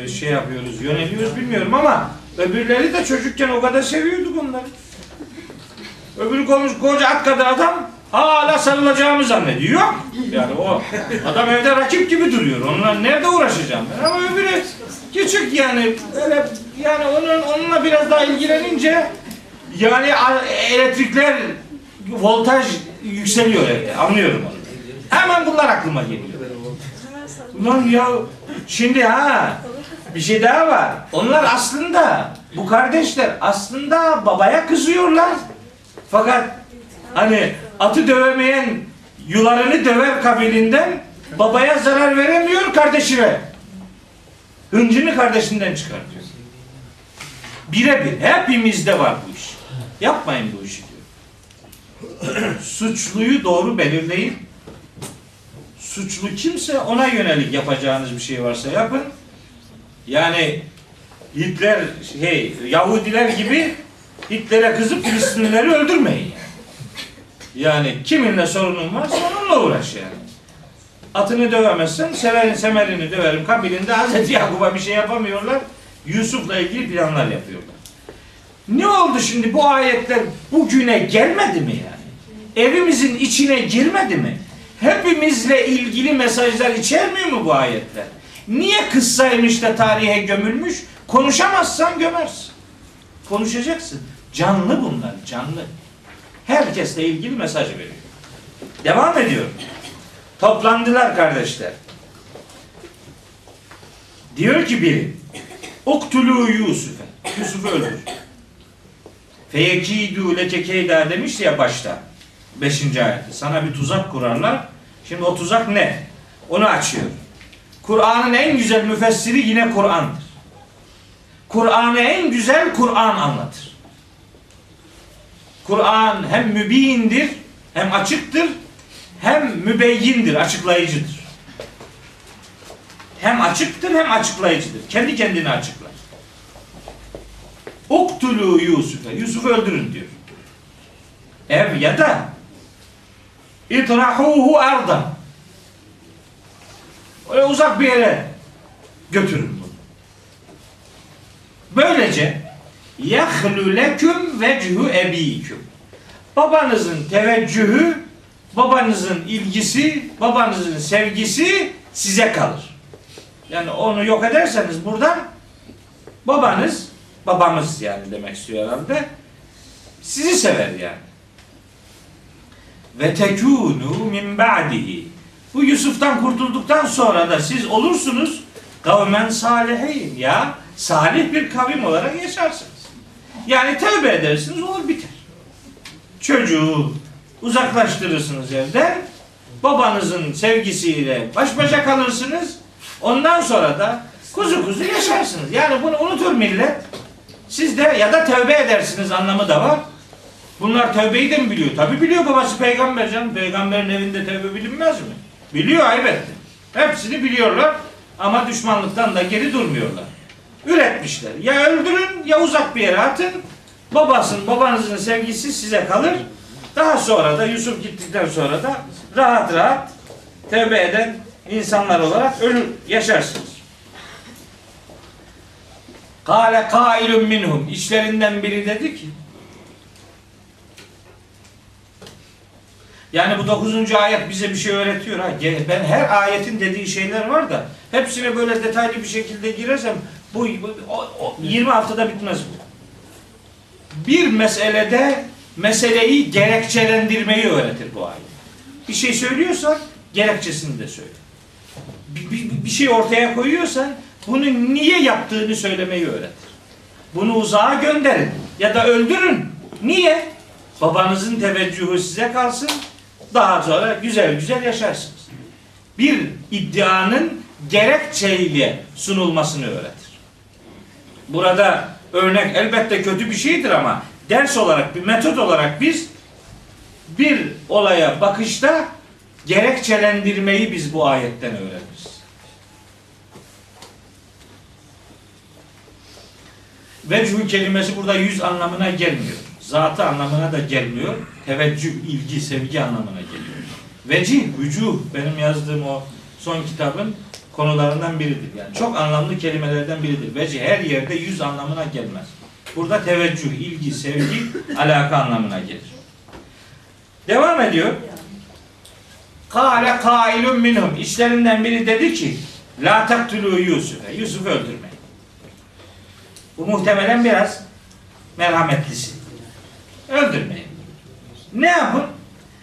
e, şey yapıyoruz, yöneliyoruz bilmiyorum ama öbürleri de çocukken o kadar seviyorduk onları. Öbürü komuş koca at kadar adam hala sarılacağımı zannediyor. Yok. Yani o adam evde rakip gibi duruyor. Onunla nerede uğraşacağım ben? Ama öbürü küçük yani öyle yani onun onunla biraz daha ilgilenince yani elektrikler voltaj yükseliyor evde. Anlıyorum onu. Hemen bunlar aklıma geliyor. Ulan ya şimdi ha bir şey daha var. Onlar aslında bu kardeşler aslında babaya kızıyorlar. Fakat hani atı dövemeyen yularını döver kabilinden babaya zarar veremiyor kardeşine. Hıncını kardeşinden çıkartıyor. Birebir hepimizde var bu iş. Yapmayın bu işi diyor. Suçluyu doğru belirleyin. Suçlu kimse ona yönelik yapacağınız bir şey varsa yapın. Yani Hitler şey Yahudiler gibi Hitler'e kızıp Filistinlileri öldürmeyin yani. Kiminle sorunun varsa onunla uğraş yani. Atını dövemezsen severin semerini döverim kabilinde Hazreti Yakup'a bir şey yapamıyorlar. Yusuf'la ilgili planlar yapıyorlar. Ne oldu şimdi bu ayetler bugüne gelmedi mi yani? Evimizin içine girmedi mi? Hepimizle ilgili mesajlar içermiyor mu bu ayetler? Niye kıssaymış da tarihe gömülmüş? Konuşamazsan gömersin. Konuşacaksın. Canlı bunlar, canlı. Herkesle ilgili mesaj veriyor. Devam ediyorum. Toplandılar kardeşler. Diyor ki biri, Uktulu Yusuf'e. Yusuf'u öldür. Feyekidu leke keyda demiş ya başta. Beşinci ayette. Sana bir tuzak kurarlar. Şimdi o tuzak ne? Onu açıyor. Kur'an'ın en güzel müfessiri yine Kur'an'dır. Kur'an'ı en güzel Kur'an anlatır. Kur'an hem mübindir, hem açıktır, hem mübeyyindir, açıklayıcıdır. Hem açıktır hem açıklayıcıdır. Kendi kendine açıklar. Uktulu Yusuf'e. Yusuf'u öldürün diyor. Ev ya da itrahuhu arda. Öyle uzak bir yere götürün bunu. Böylece yahlu leküm vechu ebiküm. Babanızın teveccühü, babanızın ilgisi, babanızın sevgisi size kalır. Yani onu yok ederseniz buradan babanız, babamız yani demek istiyor herhalde, sizi sever yani. Ve tekûnû min ba'dihi. Bu Yusuf'tan kurtulduktan sonra da siz olursunuz kavmen salihin ya salih bir kavim olarak yaşarsınız. Yani tövbe edersiniz olur biter. Çocuğu uzaklaştırırsınız evden. Babanızın sevgisiyle baş başa kalırsınız. Ondan sonra da kuzu kuzu yaşarsınız. Yani bunu unutur millet. Siz de ya da tövbe edersiniz anlamı da var. Bunlar tövbeyi de mi biliyor? Tabi biliyor babası peygamber canım. Peygamberin evinde tövbe bilinmez mi? Biliyor elbette. Hepsini biliyorlar ama düşmanlıktan da geri durmuyorlar. Üretmişler. Ya öldürün ya uzak bir yere atın. Babasın, babanızın sevgisi size kalır. Daha sonra da Yusuf gittikten sonra da rahat rahat tövbe eden insanlar olarak ölür, yaşarsınız. Kale kailun minhum. İçlerinden biri dedi ki Yani bu 9. ayet bize bir şey öğretiyor. Ha. Ben her ayetin dediği şeyler var da hepsine böyle detaylı bir şekilde girersem bu, bu o, o, 20 haftada bitmez bu. Bir meselede meseleyi gerekçelendirmeyi öğretir bu ayet. Bir şey söylüyorsan gerekçesini de söyle. Bir, bir, bir şey ortaya koyuyorsan bunu niye yaptığını söylemeyi öğretir. Bunu uzağa gönderin ya da öldürün. Niye? Babanızın teveccühü size kalsın. Daha sonra güzel güzel yaşarsınız. Bir iddianın gerekçeyle sunulmasını öğretir. Burada örnek elbette kötü bir şeydir ama ders olarak, bir metot olarak biz bir olaya bakışta gerekçelendirmeyi biz bu ayetten öğreniriz. Vecihü kelimesi burada yüz anlamına gelmiyor. Zatı anlamına da gelmiyor. Teveccüh, ilgi, sevgi anlamına geliyor. Vecih, vücuh benim yazdığım o son kitabın konularından biridir. Yani çok anlamlı kelimelerden biridir. Vecih her yerde yüz anlamına gelmez. Burada teveccüh, ilgi, sevgi, alaka anlamına gelir. Devam ediyor. Kale kailun minhum. İçlerinden biri dedi ki La taktulu Yusuf'e. Yusuf'u öldürmeyin. Bu muhtemelen biraz merhametlisi. Öldürmeyin. Ne yapın?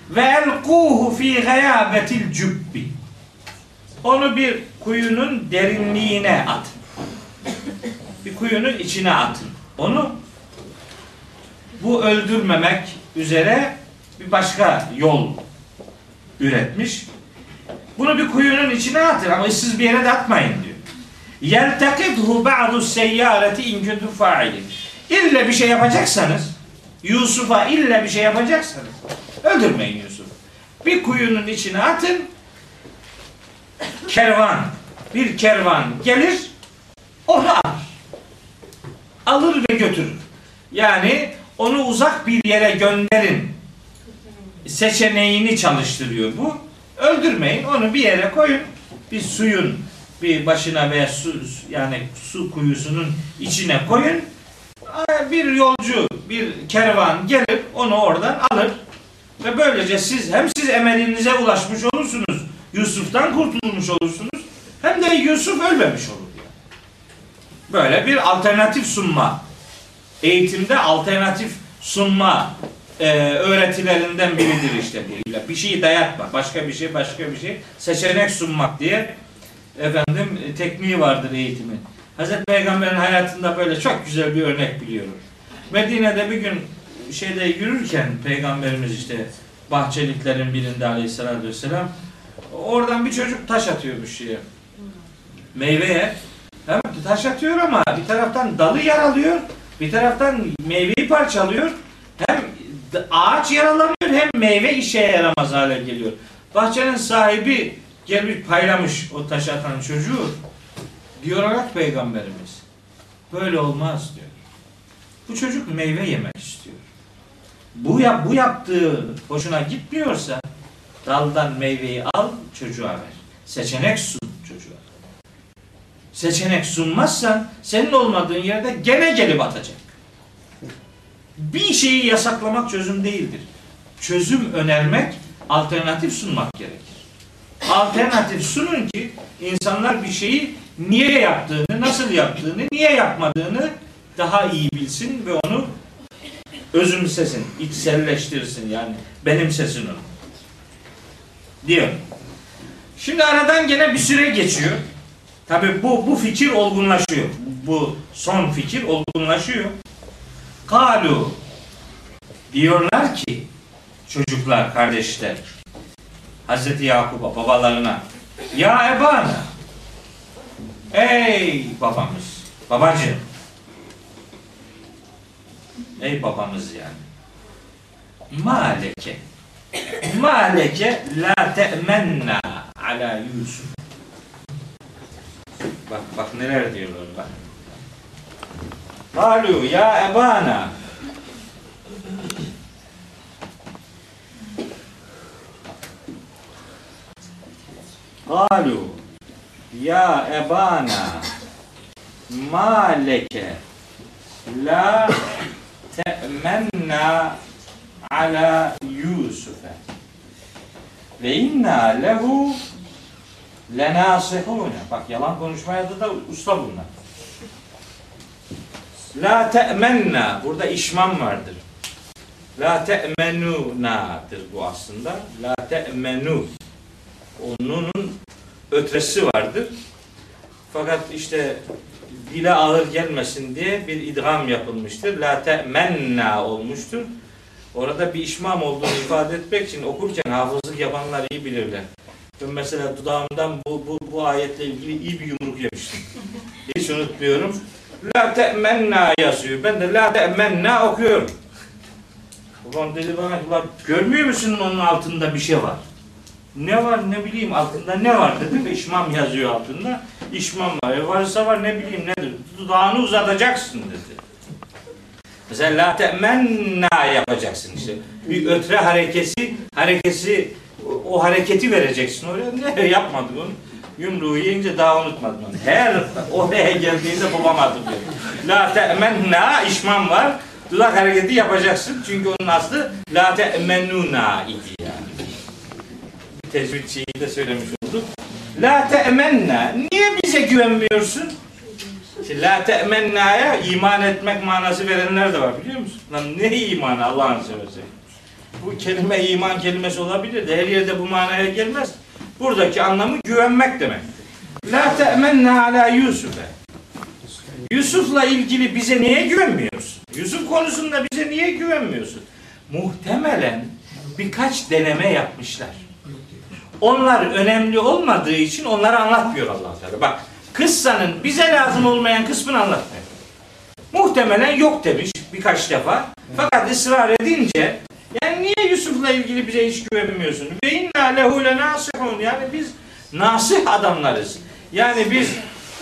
Ve elkuhu fi gayabetil cübbi. Onu bir kuyunun derinliğine atın. Bir kuyunun içine atın. Onu bu öldürmemek üzere bir başka yol üretmiş. Bunu bir kuyunun içine atın ama ıssız bir yere de atmayın diyor. Yeltekidhu ba'du seyyareti in kuntum fa'ilin. İlle bir şey yapacaksanız Yusuf'a ille bir şey yapacaksanız öldürmeyin Yusuf. Bir kuyunun içine atın. Kervan, bir kervan gelir, onu alır. Alır ve götürür. Yani onu uzak bir yere gönderin seçeneğini çalıştırıyor bu. Öldürmeyin, onu bir yere koyun. Bir suyun bir başına veya su yani su kuyusunun içine koyun. Bir yolcu, bir kervan gelir, onu oradan alır. Ve böylece siz hem siz emelinize ulaşmış olursunuz, Yusuf'tan kurtulmuş olursunuz, hem de Yusuf ölmemiş olur. Yani. Böyle bir alternatif sunma. Eğitimde alternatif sunma e, öğretilerinden biridir işte bir. Bir şeyi dayatma, başka bir şey, başka bir şey, seçenek sunmak diye efendim e, tekniği vardır eğitimin. Hazreti Peygamber'in hayatında böyle çok güzel bir örnek biliyorum. Medine'de bir gün şeyde yürürken Peygamberimiz işte bahçeliklerin birinde aleyhissalatü vesselam oradan bir çocuk taş atıyormuş şeye. Meyveye. Hem taş atıyor ama bir taraftan dalı yaralıyor, bir taraftan meyveyi parçalıyor. Hem ağaç yaralanıyor hem meyve işe yaramaz hale geliyor. Bahçenin sahibi gelmiş paylamış o taş atan çocuğu. Diyor peygamberimiz böyle olmaz diyor. Bu çocuk meyve yemek istiyor. Bu yap bu yaptığı hoşuna gitmiyorsa daldan meyveyi al çocuğa ver. Seçenek sun çocuğa. Seçenek sunmazsan senin olmadığın yerde gene gelip atacak. Bir şeyi yasaklamak çözüm değildir. Çözüm önermek, alternatif sunmak gerekir. Alternatif sunun ki insanlar bir şeyi niye yaptığını, nasıl yaptığını, niye yapmadığını daha iyi bilsin ve onu özümsesin, içselleştirsin yani benimsesin onu. Diyor. Şimdi aradan gene bir süre geçiyor. Tabi bu, bu fikir olgunlaşıyor. Bu son fikir olgunlaşıyor. Kalu diyorlar ki çocuklar, kardeşler Hazreti Yakup'a, babalarına Ya ebana Ey babamız, babacığım Ey babamız yani Maleke Maleke la te'menna ala Yusuf. Bak bak neler diyorlar bak. Kalu ya ebana. Kalu ya ebana. Ma leke la te'menna ala Yusuf'e ve inna lehu lenasihune. Bak yalan konuşmaya da, da usta bunlar. La te'menna. Burada işmam vardır. La te'menuna'dır bu aslında. La te'menu. Onun ötresi vardır. Fakat işte dile ağır gelmesin diye bir idgam yapılmıştır. La te'menna olmuştur. Orada bir işmam olduğunu ifade etmek için okurken hafızlık yapanlar iyi bilirler. Ben mesela dudağımdan bu, bu, bu ayetle ilgili iyi bir yumruk yemiştim. Hiç unutmuyorum. La te'menna yazıyor. Ben de la te'menna okuyorum. Ulan dedi bana, ulan görmüyor musun onun altında bir şey var? Ne var ne bileyim altında ne var dedim. İşmam yazıyor altında. İşmam var. E varsa var ne bileyim nedir. Dudağını uzatacaksın dedi. Mesela la te'menna yapacaksın işte. Bir ötre harekesi, harekesi o hareketi vereceksin oraya. Ne yapmadım onu. Yumruğu yiyince daha unutmadım onu. Her oraya geldiğinde babam hatırlıyor. La te'menna işmam var. Dudak hareketi yapacaksın. Çünkü onun aslı la te'mennuna idi yani. Bir tecvidçiyi de söylemiş olduk. La te'menna. Niye bize güvenmiyorsun? Şimdi la te'menna'ya iman etmek manası verenler de var biliyor musun? Lan ne imanı Allah'ını seversen. Bu kelime iman kelimesi olabilir de her yerde bu manaya gelmez. Buradaki anlamı güvenmek demek. La te'menna ala Yusuf'e. Yusuf'la ilgili bize niye güvenmiyorsun? Yusuf konusunda bize niye güvenmiyorsun? Muhtemelen birkaç deneme yapmışlar. Onlar önemli olmadığı için onları anlatmıyor allah Teala. Bak kıssanın bize lazım olmayan kısmını anlatmıyor. Muhtemelen yok demiş birkaç defa. Fakat ısrar edince yani niye Yusuf'la ilgili bize hiç güvenmiyorsun? Ve inna lehu lenasihun. Yani biz nasih adamlarız. Yani biz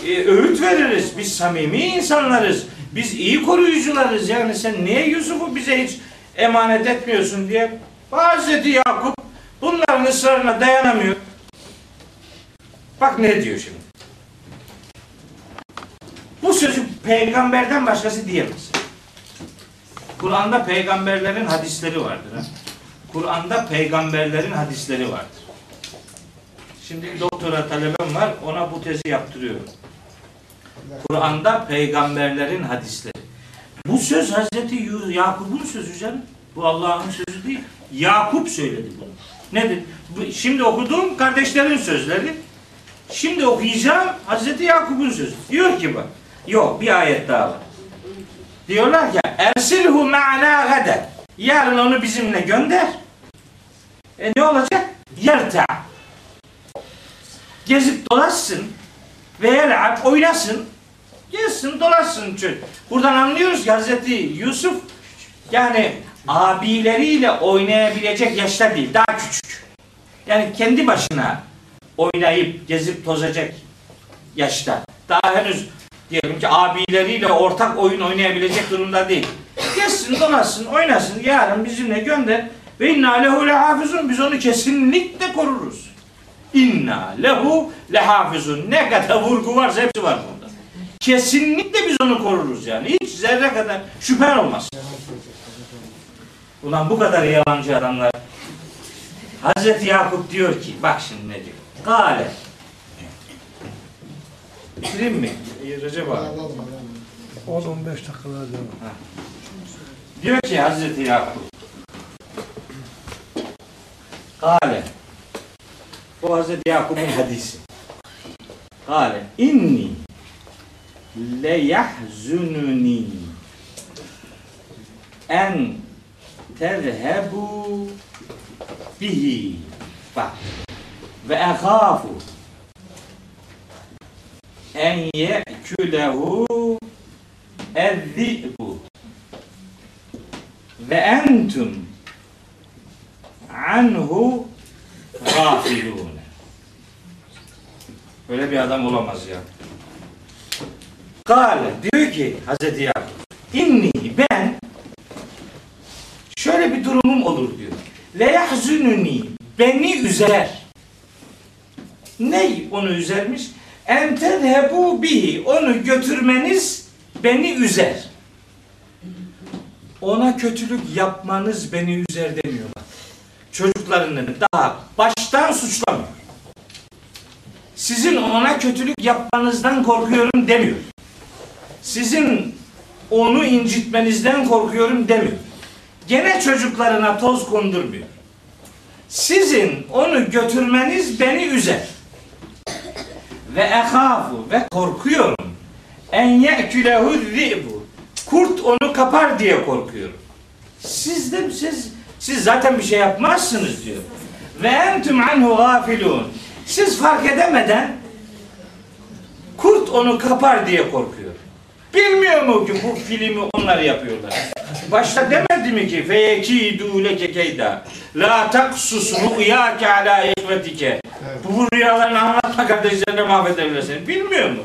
e, öğüt veririz. Biz samimi insanlarız. Biz iyi koruyucularız. Yani sen niye Yusuf'u bize hiç emanet etmiyorsun diye Hazreti Yakup bunların ısrarına dayanamıyor. Bak ne diyor şimdi. Bu sözü peygamberden başkası diyemez. Kur'an'da peygamberlerin hadisleri vardır. Kur'an'da peygamberlerin hadisleri vardır. Şimdi bir doktora talebem var. Ona bu tezi yaptırıyorum. Kur'an'da peygamberlerin hadisleri. Bu söz Hazreti Yakup'un sözü canım. Bu Allah'ın sözü değil. Yakup söyledi bunu. Nedir? Şimdi okuduğum kardeşlerin sözleri. Şimdi okuyacağım Hazreti Yakup'un sözü. Diyor ki bak. Yok bir ayet daha var. Diyorlar ki ersilhu ma'ana gaden. Yarın onu bizimle gönder. E ne olacak? Yerta. Gezip dolaşsın ve yel'ab oynasın. Gezsin dolaşsın. Buradan anlıyoruz ki Hazreti Yusuf yani abileriyle oynayabilecek yaşta değil. Daha küçük. Yani kendi başına oynayıp gezip tozacak yaşta. Daha henüz diyelim ki abileriyle ortak oyun oynayabilecek durumda değil. Gezsin, dolaşsın, oynasın. Yarın bizimle gönder. Ve inna lehu lehafizun. Biz onu kesinlikle koruruz. İnna lehu lehafizun. Ne kadar vurgu varsa hepsi var burada. Kesinlikle biz onu koruruz yani. Hiç zerre kadar şüphen olmaz. Ulan bu kadar yalancı adamlar. Hazreti Yakup diyor ki, bak şimdi ne diyor. Gale. Bitireyim mi? Recep abi. 10-15 dakikalar devam. Diyor ki Hazreti Yakup. Kale. Bu Hazreti Yakup'un hadisi. Kale. İnni le yahzununi en tezhebu bihi. Bak. Ve ehâfu en ye'külehu ezzi'bu ve entum anhu gafilun. Böyle bir adam olamaz ya. Kale diyor ki Hazreti Yakup inni ben şöyle bir durumum olur diyor. Le yahzununi beni üzer. Ne onu üzermiş? En tedhebu bihi onu götürmeniz beni üzer ona kötülük yapmanız beni üzer demiyorlar. Çocuklarını daha baştan suçlamıyor. Sizin ona kötülük yapmanızdan korkuyorum demiyor. Sizin onu incitmenizden korkuyorum demiyor. Gene çocuklarına toz kondurmuyor. Sizin onu götürmeniz beni üzer. Ve ehafu ve korkuyorum. En ye'külehu zi'bu. Kurt onu kapar diye korkuyorum. Siz de siz siz zaten bir şey yapmazsınız diyor. Ve entüm anhu gafilun. Siz fark edemeden kurt onu kapar diye korkuyor. Bilmiyor mu ki bu filmi onlar yapıyorlar? Başta demedi mi ki feyekidu leke keyda la taksus rüyake ala ihvetike bu rüyalarını anlatma kardeşlerine mahvedebilirsin. Bilmiyor mu?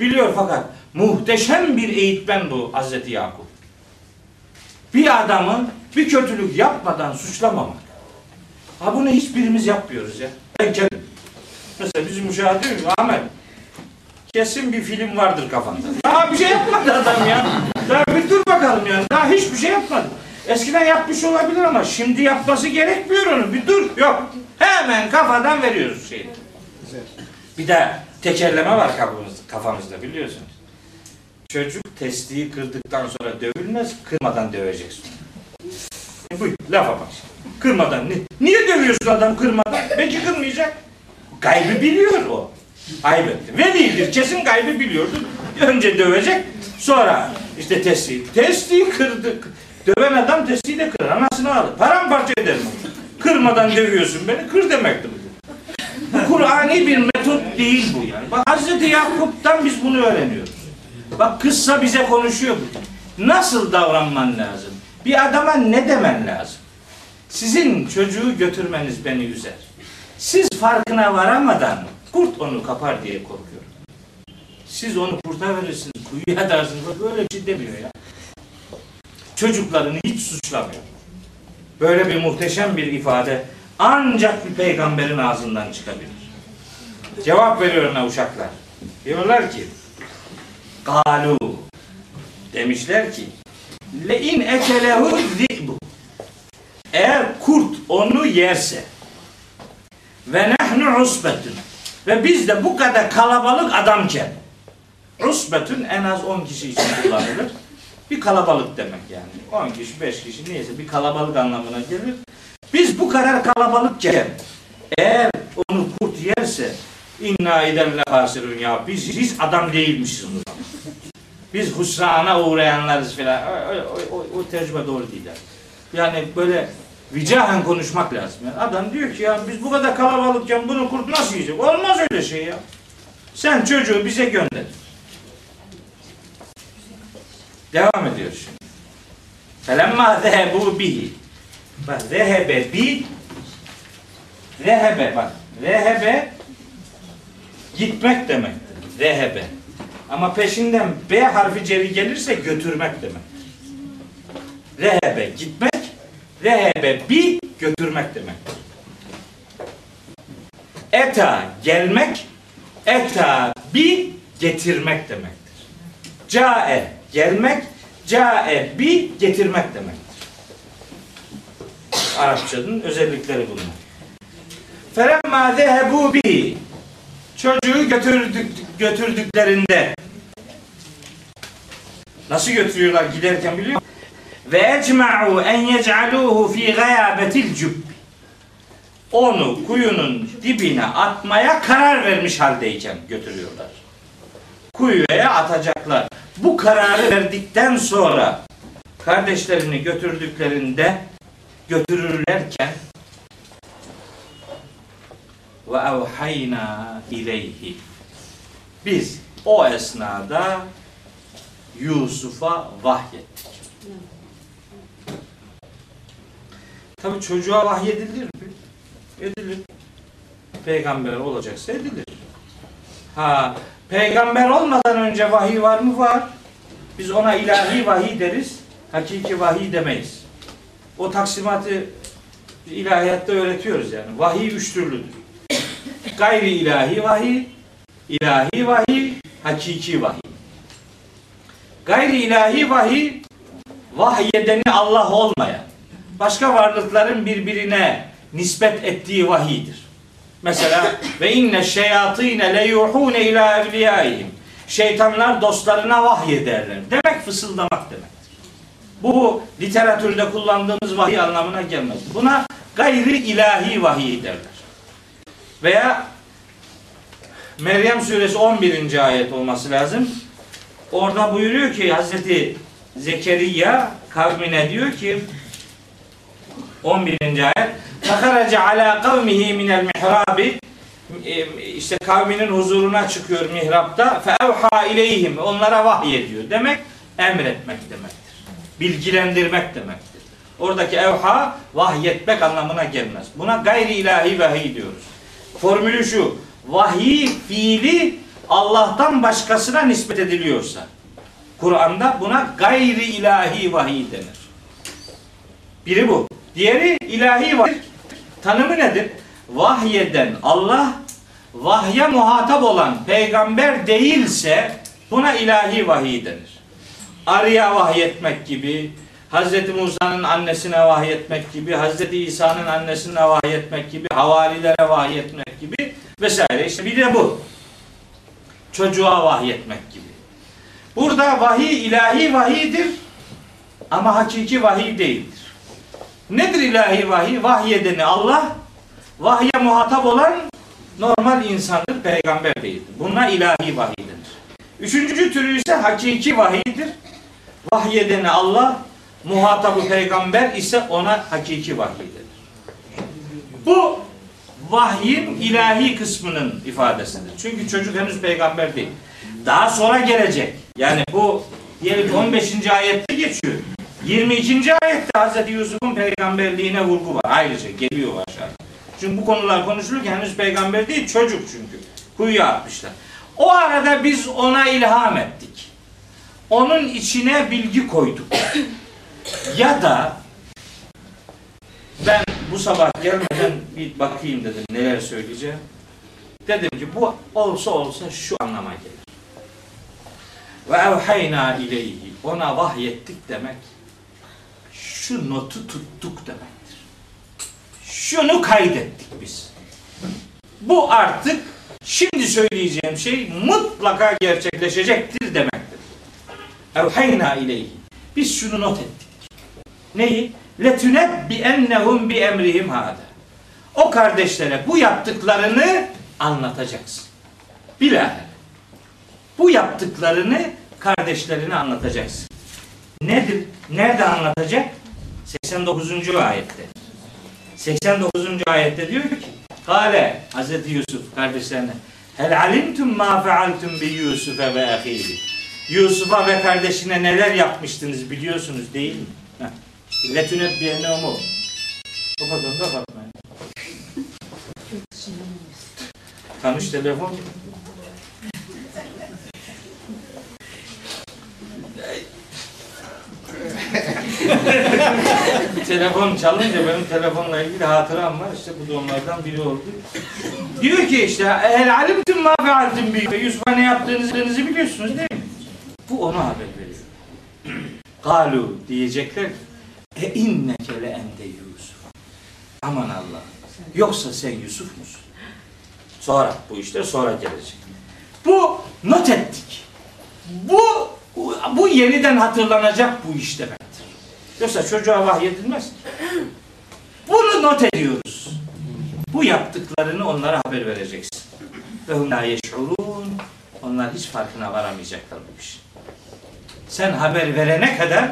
Biliyor fakat muhteşem bir eğitmen bu Hazreti Yakup. Bir adamı bir kötülük yapmadan suçlamamak. Ha bunu hiçbirimiz yapmıyoruz ya. Ben kendim. Mesela bizim müşahede diyor ki Ahmet kesin bir film vardır kafanda. Daha bir şey yapmadı adam ya. Daha bir dur bakalım yani. Daha hiçbir şey yapmadı. Eskiden yapmış olabilir ama şimdi yapması gerekmiyor onu. Bir dur. Yok. Hemen kafadan veriyoruz şeyi. Bir de tekerleme var kafamızda, kafamızda biliyorsunuz. Çocuk testiyi kırdıktan sonra dövülmez, kırmadan döveceksin. Bu lafa bak. Kırmadan. Ni- Niye dövüyorsun adam kırmadan? Belki kırmayacak. Kaybı biliyor o. Ayıp etti. Velidir kesin kaybı biliyordu. Önce dövecek, sonra işte testi. Testiyi kırdık. Döven adam testiyi de kırar. Anasını alır. Paramparça eder mi? Kırmadan dövüyorsun beni, kır demektir bu. Kur'ani bir metot değil bu yani. Bak Hazreti Yakup'tan biz bunu öğreniyoruz. Bak kıssa bize konuşuyor bu. Nasıl davranman lazım? Bir adama ne demen lazım? Sizin çocuğu götürmeniz beni üzer. Siz farkına varamadan kurt onu kapar diye korkuyorum. Siz onu kurta verirsiniz, kuyuya atarsınız. Böyle bir şey demiyor ya. Çocuklarını hiç suçlamıyor. Böyle bir muhteşem bir ifade ancak bir peygamberin ağzından çıkabilir. Cevap veriyor uşaklar. Diyorlar ki Galu demişler ki le in ekelehu zi'bu eğer kurt onu yerse ve nehnu usbetun ve biz de bu kadar kalabalık adamken usbetun en az 10 kişi için kullanılır. Bir kalabalık demek yani. 10 kişi, 5 kişi neyse bir kalabalık anlamına gelir. Biz bu kadar kalabalıkken eğer onu kurt yerse inna idenle hasirun ya biz hiç adam değilmişiz o zaman. Biz husrana uğrayanlarız filan. O, o, o, o tecrübe doğru değil. Yani böyle vicahen konuşmak lazım. Yani adam diyor ki ya biz bu kadar kalabalıkken bunu kurt nasıl yiyecek? Olmaz öyle şey ya. Sen çocuğu bize gönder. Devam ediyor şimdi. Felemma zehebu bihi. Bak zehebe bi zehebe bak. Zehebe gitmek demektir. Zehebe. Ama peşinden B harfi ceri gelirse götürmek demek. Rehebe gitmek, rehebe bi götürmek demek. Eta gelmek, eta bi getirmek demektir. Cae gelmek, cae bi getirmek demektir. Arapçanın özellikleri bunlar. Felemma zehebu bi çocuğu götürdük, götürdüklerinde nasıl götürüyorlar giderken biliyor musun? Ve ecma'u en yec'aluhu fi gayabetil cübb onu kuyunun dibine atmaya karar vermiş haldeyken götürüyorlar. Kuyuya atacaklar. Bu kararı verdikten sonra kardeşlerini götürdüklerinde götürürlerken ve evhayna ileyhi biz o esnada Yusuf'a vahyettik. Tabi çocuğa vahyedilir mi? Edilir. Peygamber olacaksa edilir. Ha, peygamber olmadan önce vahiy var mı? Var. Biz ona ilahi vahiy deriz. Hakiki vahiy demeyiz. O taksimatı ilahiyatta öğretiyoruz yani. Vahiy üç türlüdür. Gayri ilahi vahiy, ilahi vahiy, hakiki vahiy. Gayri ilahi vahiy, vahyedeni Allah olmayan, başka varlıkların birbirine nispet ettiği vahiydir. Mesela ve inne şeyatine le yuhune ila evliyaihim. Şeytanlar dostlarına vahyederler. Demek fısıldamak demektir. Bu literatürde kullandığımız vahiy anlamına gelmez. Buna gayri ilahi vahiy derler. Veya Meryem suresi 11. ayet olması lazım. Orada buyuruyor ki Hazreti Zekeriya kavmine diyor ki 11. ayet Fakaraca ala kavmihi minel mihrabi işte kavminin huzuruna çıkıyor mihrapta evha ileyhim onlara vahiy ediyor. Demek emretmek demektir. Bilgilendirmek demektir. Oradaki evha vahyetmek anlamına gelmez. Buna gayri ilahi vahiy diyoruz. Formülü şu. Vahiy fiili Allah'tan başkasına nispet ediliyorsa Kur'an'da buna gayri ilahi vahiy denir. Biri bu. Diğeri ilahi vahiy. Tanımı nedir? Vahyeden Allah vahye muhatap olan peygamber değilse buna ilahi vahiy denir. Arıya vahyetmek gibi, Hazreti Musa'nın annesine vahyetmek gibi, Hazreti İsa'nın annesine vahyetmek gibi, havalilere vahyetmek gibi vesaire. İşte bir de bu. Çocuğa vahyetmek gibi. Burada vahiy ilahi vahiydir ama hakiki vahiy değildir. Nedir ilahi vahiy? Vahyedeni Allah, vahye muhatap olan normal insandır, peygamber değildir. Buna ilahi vahiy denir. Üçüncü türü ise hakiki vahiydir. Vahyedeni Allah, muhatabı peygamber ise ona hakiki vahiy denir. Bu vahyin ilahi kısmının ifadesidir. Çünkü çocuk henüz peygamber değil. Daha sonra gelecek. Yani bu diyelim ki 15. ayette geçiyor. 22. ayette Hz. Yusuf'un peygamberliğine vurgu var. Ayrıca geliyor aşağıda. Çünkü bu konular konuşulurken henüz peygamber değil çocuk çünkü. Kuyuya atmışlar. O arada biz ona ilham ettik. Onun içine bilgi koyduk. ya da ben bu sabah gelmeden bir bakayım dedim neler söyleyeceğim. Dedim ki bu olsa olsa şu anlama gelir. Ve evhayna ileyhi ona vahyettik demek şu notu tuttuk demektir. Şunu kaydettik biz. Bu artık şimdi söyleyeceğim şey mutlaka gerçekleşecektir demektir. Evhayna ileyhi. Biz şunu not ettik. Neyi? Letünebbi ennehum bi emrihim hâdâ. O kardeşlere bu yaptıklarını anlatacaksın. Bilahare. Bu yaptıklarını kardeşlerine anlatacaksın. Nedir? Nerede anlatacak? 89. ayette. 89. ayette diyor ki Kale Hazreti Yusuf kardeşlerine Hel alimtum ma fealtum bi Yusuf'e ve ahihi Yusuf'a ve kardeşine neler yapmıştınız biliyorsunuz değil mi? Letünebbiyene o Kapatın kapatmayın. Tanış telefon. telefon çalınca benim telefonla ilgili hatıram var. İşte bu da onlardan biri oldu. Diyor ki işte el alimtum ma fealtum bi Yusuf'a ne yaptığınızı biliyorsunuz değil mi? Bu ona haber veriyor. Galu diyecekler e inneke le ente Yusuf. Aman Allah. Yoksa sen Yusuf musun? Sonra bu işte sonra gelecek. Bu not ettik. Bu bu yeniden hatırlanacak bu iş demektir. Yoksa çocuğa vahyedilmez ki. Bunu not ediyoruz. Bu yaptıklarını onlara haber vereceksin. Ve hum la. Onlar hiç farkına varamayacaklar bu işin. Sen haber verene kadar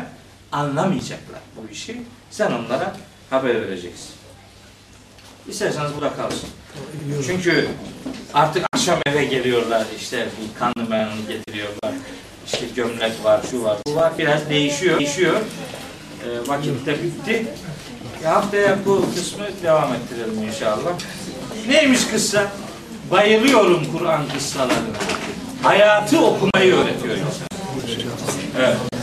anlamayacaklar bu işi. Sen onlara haber vereceksin. İsterseniz burada kalsın. Çünkü artık akşam eve geliyorlar işte bir kanlı mayanı getiriyorlar. İşte gömlek var, şu var, bu var. Biraz değişiyor. Değişiyor. Ee, e, vakitte bitti. E, haftaya bu kısmı devam ettirelim inşallah. Neymiş kıssa? Bayılıyorum Kur'an kıssalarına. Hayatı okumayı öğretiyor. Evet.